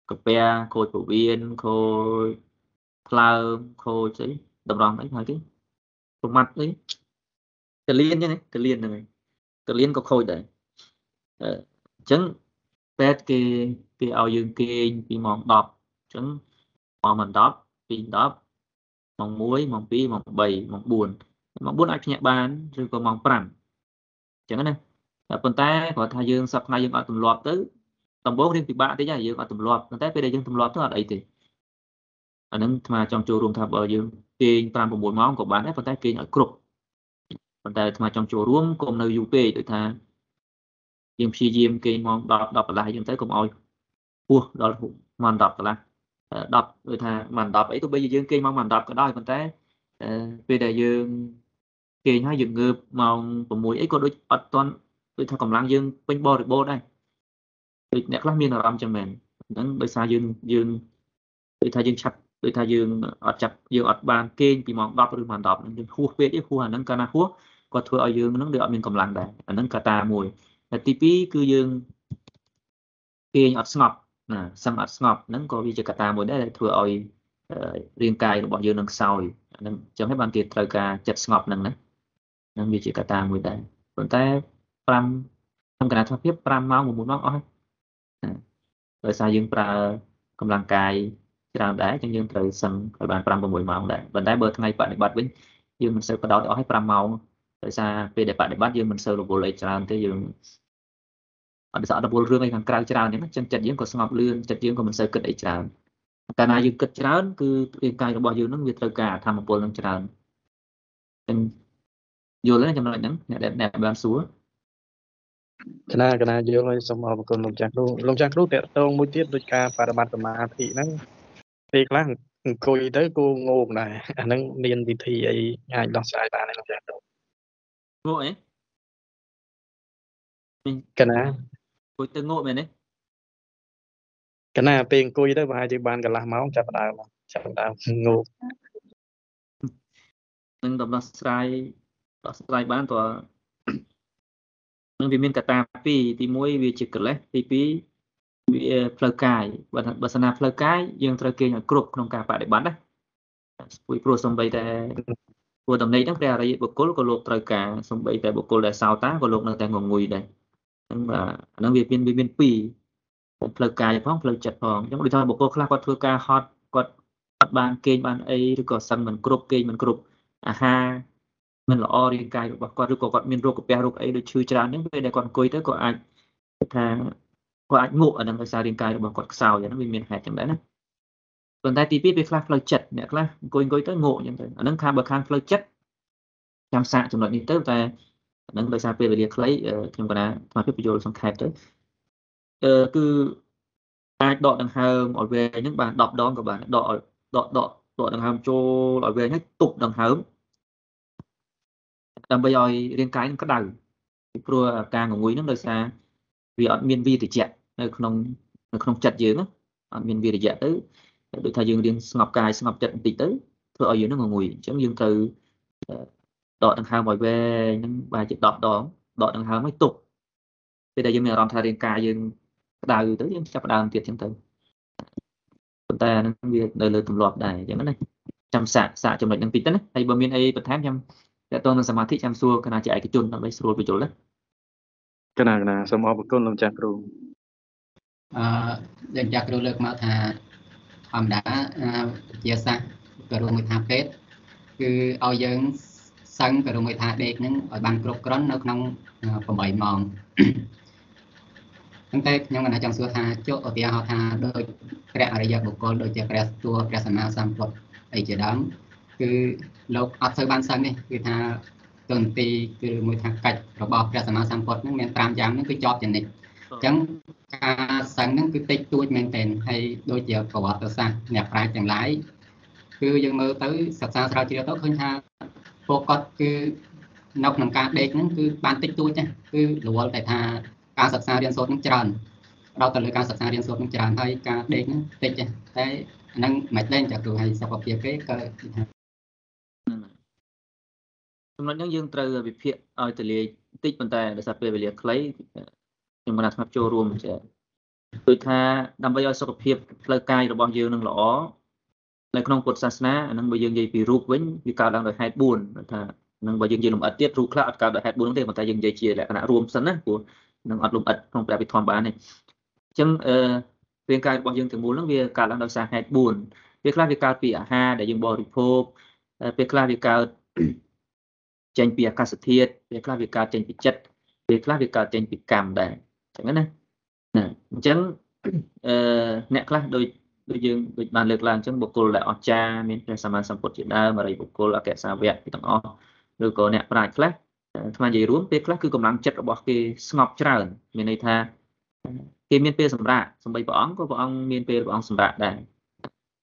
កាពះខូចពោះវៀនខូចថ្លើមខូចអីតម្រង់អីហើយគេប្រមាត់អីកលៀនចឹងកលៀនហ្នឹងហើយកលៀនក៏ខូចដែរអញ្ចឹងពេទ្យគេគេឲ្យយើងគេងពីម៉ោង10អញ្ចឹងម៉ោង10ពី10ម៉ោង1ម៉ោង2ម៉ោង3ម៉ោង4ម៉ោង4អាចភ្ញាក់បានឬក៏ម៉ោង5អញ្ចឹងណា តែប៉ុន្តែគាត់ថាយើងសប្តាហ៍ថ្ងៃយើងអត់ទម្លាប់ទៅដំបូងរៀងពិបាកតិចហើយយើងអត់ទម្លាប់ប៉ុន្តែពេលដែលយើងទម្លាប់ទៅអត់អីទេអានឹងអាត្មាចង់ចូលរួមថាបើយើងគេង5 6ម៉ោងក៏បានដែរប៉ុន្តែគេងឲ្យគ្រប់ប៉ុន្តែអាត្មាចង់ចូលរួមកុំនៅយូរពេកដូចថាយើងព្យាយាមគេងម៉ោង10 10កន្លះយើងទៅកុំឲ្យពោះដល់ម៉ោង10កន្លះ10ដូចថាម៉ោង10អីទោះបីជាយើងគេងម៉ោងម៉ោង10ក៏ដោយប៉ុន្តែពេលដែលយើងគេងហើយយើងងើបម៉ោង6អីក៏ដូចអត់ទាន់ ដូចថាកម្លាំងយើងពេញបរិបូរណ៍ដែរដូចអ្នកខ្លះមានអារម្មណ៍ចឹងមែនហ្នឹងដោយសារយើងយើងដូចថាយើងឆាប់ដូចថាយើងអត់ចាប់យើងអត់បានគេងពីម៉ោង10ឬម៉ោង10ហ្នឹងយើងហួសពេកទេហួសអាហ្នឹងកាលណាហួសក៏ធ្វើឲ្យយើងហ្នឹងដូចអត់មានកម្លាំងដែរអាហ្នឹងកត្តាមួយហើយទី2គឺយើងគេងអត់ស្ងប់ណាសឹងអត់ស្ងប់ហ្នឹងក៏វាជាកត្តាមួយដែរដែលធ្វើឲ្យរាងកាយរបស់យើងនឹងខ្សោយហ្នឹងអញ្ចឹងហើយបានគេត្រូវការចិត្តស្ងប់ហ្នឹងណាហ្នឹងវាជាកត្តាមួយដែរប៉ុន្តែ 5ក្នុងគណៈធម៌ភាព5ម៉ោង6ម៉ោងអស់ហើយដោយសារយើងប្រើកម្លាំងកាយច្រើនដែរអញ្ចឹងយើងត្រូវសឹងឲ្យបាន5 6ម៉ោងដែរប៉ុន្តែបើថ្ងៃបដិបត្តិវិញយើងមិនសូវបដោតអស់ឲ្យ5ម៉ោងដោយសារពេលដែលបដិបត្តិយើងមិនសូវរវល់អីច្រើនទេយើងអត់ស្អត់រវល់រឿងអីខាងក្រៅច្រើនទេណាចឹងចិត្តយើងក៏ស្ងប់លឿនចិត្តយើងក៏មិនសូវគិតអីច្រើនកាលណាយើងគិតច្រើនគឺរាងកាយរបស់យើងនឹងវាត្រូវការធម្មពលនឹងច្រើនចឹងយល់ទេចំណុចហ្នឹងអ្នកដែលអ្នកបានសួរ កណាកណាយល់ហើយសូមអរគុណលោកចាស់គ្រូលោកចាស់គ្រូតកតងមួយទៀតដូចការបប្រមត្តសមាធិហ្នឹងពេលខ្លះអង្គុយទៅគូងោកដែរអាហ្នឹងមានវិធីអីអាចដោះស្រាយបានទេលោកចាស់គ្រូងក់អីកណាគួយទៅងក់មែនទេកណាពេលអង្គុយទៅប្រហែលជាបានកន្លះម៉ោងចាប់ផ្ដើមចាប់ផ្ដើមងោកនឹងដំណោះស្រាយដោះស្រាយបានតើ នឹងវាមានកត្តាពីរទី1វាជាកិលេសទី2វាផ្លូវកាយបើបើសិនណាផ្លូវកាយយើងត្រូវគេងឲ្យគ្រប់ក្នុងការបដិបត្តិណាស្ពួយព្រោះសំបីតែព្រោះដំណេកហ្នឹងព្រះអរិយបុគ្គលក៏លោកត្រូវការសំបីតែបុគ្គលដែលសោតាក៏លោកនៅតែងងុយដែរហ្នឹងបាទអាហ្នឹងវាមានវាមានពីរផ្លូវកាយផងផ្លូវចិត្តផងអញ្ចឹងដូចថាបុគ្គលខ្លះគាត់ធ្វើការហត់គាត់អត់បានគេងបានអីឬក៏សឹងមិនគ្រប់គេងមិនគ្រប់អាហារ មិនល្អរាងកាយរបស់គាត់ឬក៏គាត់មានរោគកាពះរោគអីដូចឈឺច្រើនហ្នឹងពេលដែលគាត់អង្គុយទៅក៏អាចថាគាត់អាចងក់អាហ្នឹងដោយសាររាងកាយរបស់គាត់ខ្សោយអាហ្នឹងវាមានហេតុចឹងដែរណាប៉ុន្តែទី2ពេលខ្លះផ្លូវចិត្តអ្នកខ្លះអង្គុយអង្គុយទៅងក់អញ្ចឹងទៅអាហ្នឹងខាងបើខាងផ្លូវចិត្តចាំសាកចំណុចនេះទៅតែអាហ្នឹងដោយសារពេលវេលាខ្លីខ្ញុំកណាថ្មភាពបញ្យល់សង្ខេបទៅអឺគឺអាចដកដង្ហើមឲ្យវែងហ្នឹងបាន10ដងក៏បានដកឲ្យដកដកដកដង្ហើមចូលឲ្យវែងហើយទប់ដង្ហើម ដើម្បីឲ្យរាងកាយនឹងក្តៅពីព្រោះការងងុយហ្នឹងដោយសារវាអត់មានវីរយៈនៅក្នុងនៅក្នុងចិត្តយើងអត់មានវីរយៈទៅដូចថាយើងរៀនស្ងប់កាយស្ងប់ចិត្តបន្តិចទៅធ្វើឲ្យយើងនឹងងងុយអញ្ចឹងយើងត្រូវដកដង្ហើមឲ្យវែងហ្នឹងបែរជា10ដងដកដង្ហើមឲ្យទប់ពេលដែលយើងមានអារម្មណ៍ថារាងកាយយើងក្តៅទៅយើងចាប់ផ្ដើមទៀតអញ្ចឹងទៅប៉ុន្តែអាហ្នឹងវានៅលើទម្លាប់ដែរអញ្ចឹងណាចាំសាកសាកចំណុចហ្នឹងតិចទៅណាហើយបើមានអីបន្ថែមខ្ញុំ តើតើនឹងសមាធិចាំសួរគណៈជាឯកជនដើម្បីស្រួលបញ្យល់ណាកណាកណាសូមអរគុណលោកចាស់គ្រូអឺដែលចាក់គ្រូលើកមកថាធម្មតាវិទ្យាសាស្ត្រក៏រួមមួយថាពេទ្យគឺឲ្យយើងសឹងក៏រួមមួយថាដេកហ្នឹងឲ្យបានគ្រប់គ្រាន់នៅក្នុង8ម៉ោងប៉ុន្តែខ្ញុំកណាចង់សួរថាចុះឧទាហរណ៍ថាដោយព្រះអរិយបុគ្គលដូចជាព្រះតួព្រះសម្មាសម្ពុទ្ធអីជាដើម គឺលោកអត់សូវបានសឹងទេគឺថាទន្ទីគឺមួយថាកិច្ចរបស់ព្រះសម្មាសម្ពុទ្ធហ្នឹងមាន5យ៉ាងហ្នឹងគឺជាប់ចនិចអញ្ចឹងការសឹងហ្នឹងគឺតិចតួចមែនទែនហើយដូចជាប្រវត្តិសាស្ត្រអ្នកប្រាជ្ញទាំងឡាយគឺយើងមើលទៅសិក្សាស្រាវជ្រាវទៅឃើញថាពួកគាត់គឺនៅក្នុងការដេកហ្នឹងគឺបានតិចតួចណាគឺរវល់តែថាការសិក្សារៀនសូត្រហ្នឹងច្រើនផ្ដោតទៅលើការសិក្សារៀនសូត្រហ្នឹងច្រើនហើយការដេកហ្នឹងតិចទេតែអាហ្នឹងមិនដេញចាគ្រូហើយសុខភាពគេក៏ថា ចំណុចហ្នឹងយើងត្រូវវិភាគឲ្យទលាយបន្តិចប៉ុន្តែដោយសារពេលវេលាខ្លីខ្ញុំមិនអាចស្មាប់ចូលរួមចេះដូចថាដើម្បីឲ្យសុខភាពផ្លូវកាយរបស់យើងនឹងល្អនៅក្នុងពុទ្ធសាសនាអានឹងបើយើងនិយាយពីរូបវិញវាកើតឡើងដោយហេតុ4ថានឹងបើយើងនិយាយលំអិតទៀតរូបខ្លះអត់កើតដោយហេតុ4ទេប៉ុន្តែយើងនិយាយជាលក្ខណៈរួមសិនណាព្រោះនឹងអត់លំអិតក្នុងព្រះវិធម្មបានទេអញ្ចឹងអឺរាងកាយរបស់យើងទាំងមូលហ្នឹងវាកើតឡើងដោយសារហេតុ4វាខ្លះវាកើតពីអាហារដែលយើងបរិភោគពេលខ្លះវាកើត ចេញពីអាកាសធាតុវាខ្លះវាកើតចេញពីចិត្តវាខ្លះវាកើតចេញពីកម្មដែរអញ្ចឹងណាណាអញ្ចឹងអឺអ្នកខ្លះដូចដូចយើងដូចបានលើកឡើងអញ្ចឹងបុគ្គលដែលអស្ចារ្យមានព្រះសម្មាសម្ពុទ្ធជាដើមអរិយបុគ្គលអក្សសាវៈទាំងអស់ឬក៏អ្នកប្រាជ្ញខ្លះថ្មនិយាយរួមពេលខ្លះគឺកម្លាំងចិត្តរបស់គេស្ងប់ច្រើនមានន័យថាគេមានពេលសម្រាប់សំបីព្រះអង្គក៏ព្រះអង្គមានពេលព្រះអង្គសម្រាប់ដែរ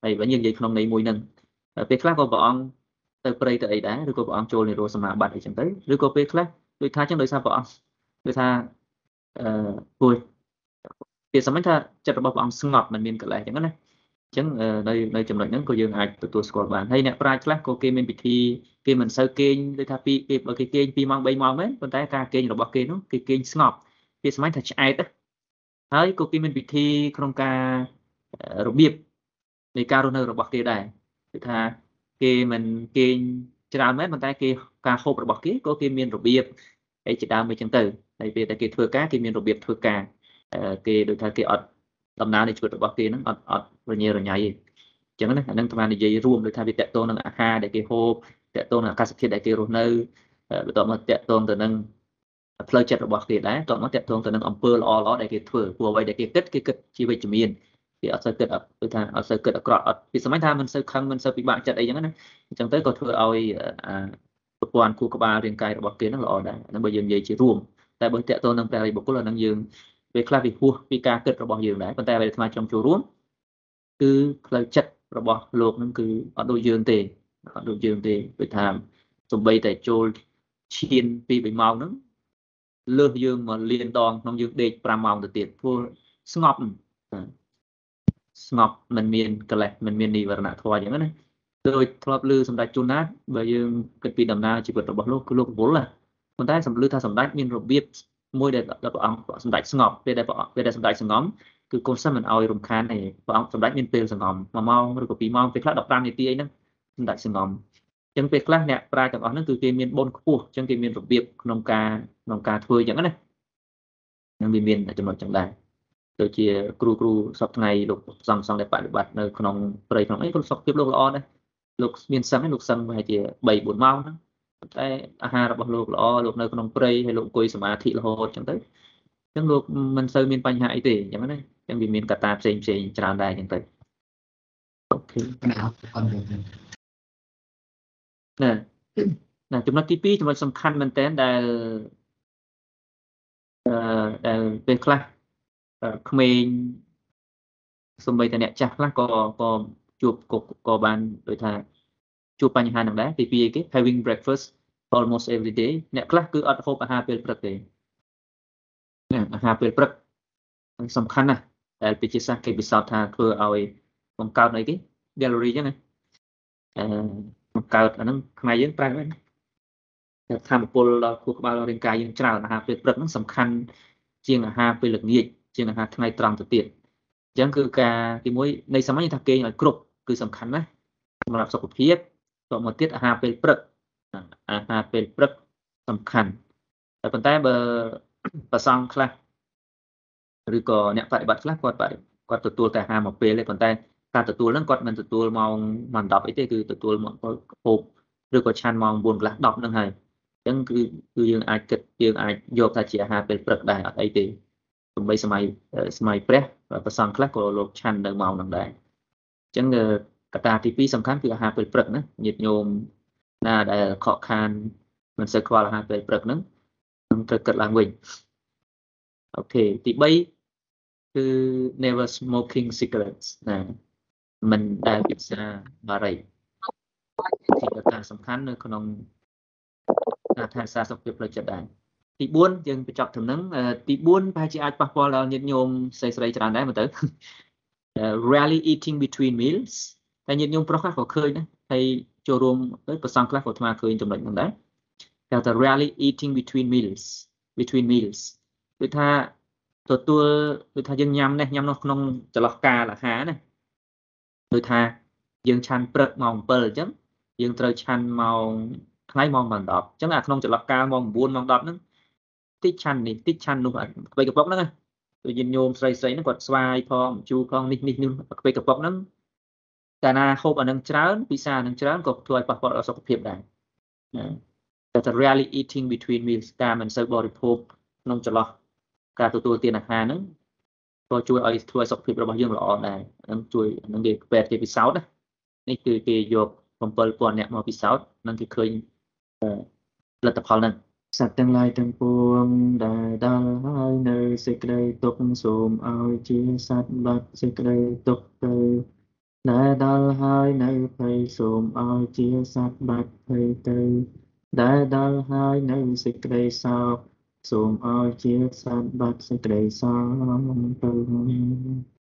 ហើយបើយើងនិយាយក្នុងន័យមួយហ្នឹងពេលខ្លះក៏ព្រះអង្គ ទៅព្រៃទៅអីដែរឬក៏ព្រះអង្គចូលនិរោធសមាបត្តិអីចឹងទៅឬក៏ពេលខ្លះដូចថាចឹងដោយសារព្រះអង្គដូចថាអឺពួកពាក្យសម្ញថាចិត្តរបស់ព្រះអង្គស្ងប់មិនមានកលេសចឹងណាអញ្ចឹងនៅនៅចំណុចហ្នឹងក៏យើងអាចទទួលស្គាល់បានហើយអ្នកប្រាជ្ញខ្លះក៏គេមានពិធីគេមិនសូវគេងដូចថាពីគេបើគេគេង2ម៉ោង3ម៉ោងមែនប៉ុន្តែការគេងរបស់គេនោះគេគេងស្ងប់ពាក្យសម្ញថាឆ្អែតហើយក៏គេមានពិធីក្នុងការរបៀបនៃការរស់នៅរបស់គេដែរគឺថា គេមិនគេងច្រើនមែនប៉ុន្តែគេការហូបរបស់គេក៏គេមានរបៀបអីជាដើមអីចឹងទៅហើយពេលតែគេធ្វើការគេមានរបៀបធ្វើការគេដូចថាគេអត់ដំណើរនៃជីវិតរបស់គេហ្នឹងអត់អត់រញ៉េរញ៉ៃទេអញ្ចឹងណាអានឹងតាមនិយាយរួមដូចថាវាតកតងនឹងអាហារដែលគេហូបតកតងនឹងអាកាសធាតុដែលគេរស់នៅបន្ទាប់មកតកតងទៅនឹងផ្លូវចិត្តរបស់គេដែរតមកតកតងទៅនឹងអំពើល្អល្អដែលគេធ្វើព្រោះអ្វីដែលគេគិតគេគិតជាវិជ្ជមាន គេអត់សូវគិតដូចថាអត់សូវគិតអាក្រក់អត់ពីសម័យថាមិនសូវខឹងមិនសូវពិបាកចិត្តអីចឹងណាអញ្ចឹងទៅក៏ធ្វើឲ្យប្រព័ន្ធខួរក្បាលរាងកាយរបស់គេហ្នឹងល្អដែរហ្នឹងបើយើងនិយាយជារួមតែបើតកតទៅនឹងព្រះរិបុគ្គលអាហ្នឹងយើងវាខ្លះវាហួសពីការគិតរបស់យើងដែរប៉ុន្តែអ្វីដែលអាត្មាចង់ចូលរួមគឺផ្លូវចិត្តរបស់លោកហ្នឹងគឺអត់ដូចយើងទេអត់ដូចយើងទេដូចថាសំបីតែចូលឈានពី3ម៉ោងហ្នឹងលើសយើងមកលៀនដងក្នុងយើងដេក5ម៉ោងទៅទៀតព្រោះស្ងប់ ស្ងប់មិនមានកលេសមិនមាននិវរណៈធម៌អញ្ចឹងណាដូចធ្លាប់លើសម្ដេចជួនណាតបើយើងគិតពីដំណើរជីវិតរបស់លោកគឺលោករវល់ណាប៉ុន្តែសម្លឺថាសម្ដេចមានរបៀបមួយដែលព្រះអង្គសម្ដេចស្ងប់ពេលដែលពេលដែលសម្ដេចស្ងប់គឺកូនសិនមិនអោយរំខានទេព្រះអង្គសម្ដេចមានពេលសងំ1ម៉ោងឬក៏2ម៉ោងពេលខ្លះ15នាទីអីហ្នឹងសម្ដេចសងំអញ្ចឹងពេលខ្លះអ្នកប្រាជ្ញទាំងអស់ហ្នឹងគឺគេមានបុណ្យខ្ពស់អញ្ចឹងគេមានរបៀបក្នុងការក្នុងការធ្វើអញ្ចឹងណានឹងវាមានចំណុចចឹងដែរ ដូចជាគ្រូគ្រូសពថ្ងៃលោកសង្ឃសង្ឃដែលបប្រតិបត្តិនៅក្នុងព្រៃក្នុងអីគាត់សុខភាពលោកល្អដែរលោកមានសឹងឯងលោកសឹងប្រហែលជា3 4ម៉ោងហ្នឹងតែអាហាររបស់លោកល្អលោកនៅក្នុងព្រៃហើយលោកអង្គុយសមាធិរហូតអញ្ចឹងទៅអញ្ចឹងលោកមិនសូវមានបញ្ហាអីទេអញ្ចឹងណាអញ្ចឹងវាមានកត្តាផ្សេងផ្សេងច្រើនដែរអញ្ចឹងទៅអូខេណាអរគុណណាណាចំណុចទី2ចំណុចសំខាន់មែនតើដែលអឺដែលពេលខ្លះ ក្មេងសម្បីតែអ្នកចាស់ខ្លះក៏ក៏ជួបក៏បានដូចថាជួបបញ្ហាហ្នឹងដែរទី2គេ having breakfast almost every day អ្នកខ្លះគឺអត់ហូបអាហារពេលព្រឹកទេណាអាហារពេលព្រឹកសំខាន់ណាស់ដែលវិទ្យាសាស្ត្រគេពិសោធន៍ថាធ្វើឲ្យបង្កើតអីគេ gallery ចឹងណាអឺបង្កើតអាហ្នឹងខ្មែរយើងប្រើហ្នឹងតែធម្មពលដល់ខួរក្បាលរាងកាយយើងច្រើនអាហារពេលព្រឹកហ្នឹងសំខាន់ជាងអាហារពេលល្ងាច ជាងអាហារថ្ងៃត្រង់ទៅទៀតអញ្ចឹងគឺការទីមួយនៃសាមញ្ញថាគេងឲ្យគ្រប់គឺសំខាន់ណាស់សម្រាប់សុខភាពតមកទៀតអាហារពេលព្រឹកអាហារពេលព្រឹកសំខាន់តែប៉ុន្តែបើប្រសងខ្លះឬក៏អ្នកបប្រតិបត្តិខ្លះគាត់គាត់ទទួលតែអាហារមួយពេលទេប៉ុន្តែការទទួលហ្នឹងគាត់មិនទទួលម៉ោងម៉ោង10អីទេគឺទទួលមកហូបឬក៏ឆាន់ម៉ោង9កន្លះ10ហ្នឹងហើយអញ្ចឹងគឺគឺយើងអាចគិតយើងអាចយកថាជាអាហារពេលព្រឹកដែរអត់អីទេ ទំបីសម័យសម័យព្រះប្រសងខ្លះក៏លោកឆាន់នៅម៉ោងហ្នឹងដែរអញ្ចឹងកត្តាទី2សំខាន់គឺអាហារពេលព្រឹកណាញាតិញោមណាដែលខកខានមិនសូវខ្វល់អាហារពេលព្រឹកហ្នឹងនឹងត្រូវគិតឡើងវិញអូខេទី3គឺ never smoking cigarettes ណាមិនដែលពិសាបារីជាកត្តាសំខាន់នៅក្នុងការថែរក្សាសុខភាពផ្លូវចិត្តដែរ ទី4យើងបញ្ចប់ត្រឹមហ្នឹងទី4ប្រហែលជាអាចប៉ះពាល់ដល់ញាតិញោមស្រីស្រីច្រើនដែរមើលទៅ rarely eating between meals តែញាតិញោមប្រុសខ្លះក៏ឃើញដែរហើយចូលរួមទៅប្រសងខ្លះក៏អាត្មាឃើញចំណុចហ្នឹងដែរគេថា rarely eating between meals between meals គឺថាទទួលគឺថាយើងញ៉ាំនេះញ៉ាំនោះក្នុងចន្លោះកាលអាហារណាដូចថាយើងឆាន់ព្រឹកម៉ោង7អញ្ចឹងយើងត្រូវឆាន់ម៉ោងថ្ងៃម៉ោង10អញ្ចឹងអាក្នុងចន្លោះកាលម៉ោង9ម៉ោង10ហ្នឹង តិចឆាន់នេះតិចឆាន់នោះក្បៃកប៉ុកហ្នឹងណាដូចយើងញោមស្រីស្រីហ្នឹងគាត់ស្វាយផងជូរផងនេះនេះនេះក្បៃកប៉ុកហ្នឹងកាលណាហូបអានឹងច្រើនពិសាអានឹងច្រើនក៏ធ្វើឲ្យប៉ះពាល់ដល់សុខភាពដែរណាតែ rarely eating between meals ការមិនសូវបរិភោគក្នុងចន្លោះការទទួលទានអាហារហ្នឹងក៏ជួយឲ្យធ្វើឲ្យសុខភាពរបស់យើងល្អដែរហ្នឹងជួយហ្នឹងគេពេទ្យគេពិសោធន៍ណានេះគឺគេយក7000អ្នកមកពិសោធន៍ហ្នឹងគេឃើញផលិតផលហ្នឹង សត្វទាំងឡាយទាំងពួងដែលដល់ហើយនៅសេចក្តីទុកសូមឲ្យជាសត្វបាត់សេចក្តីទុកទៅដែលដល់ហើយនៅភ័យសូមឲ្យជាសត្វបាត់ភ័យទៅដែលដល់ហើយនៅសេចក្តីសោកសូមឲ្យជាសត្វបាត់សេចក្តីសោកទៅ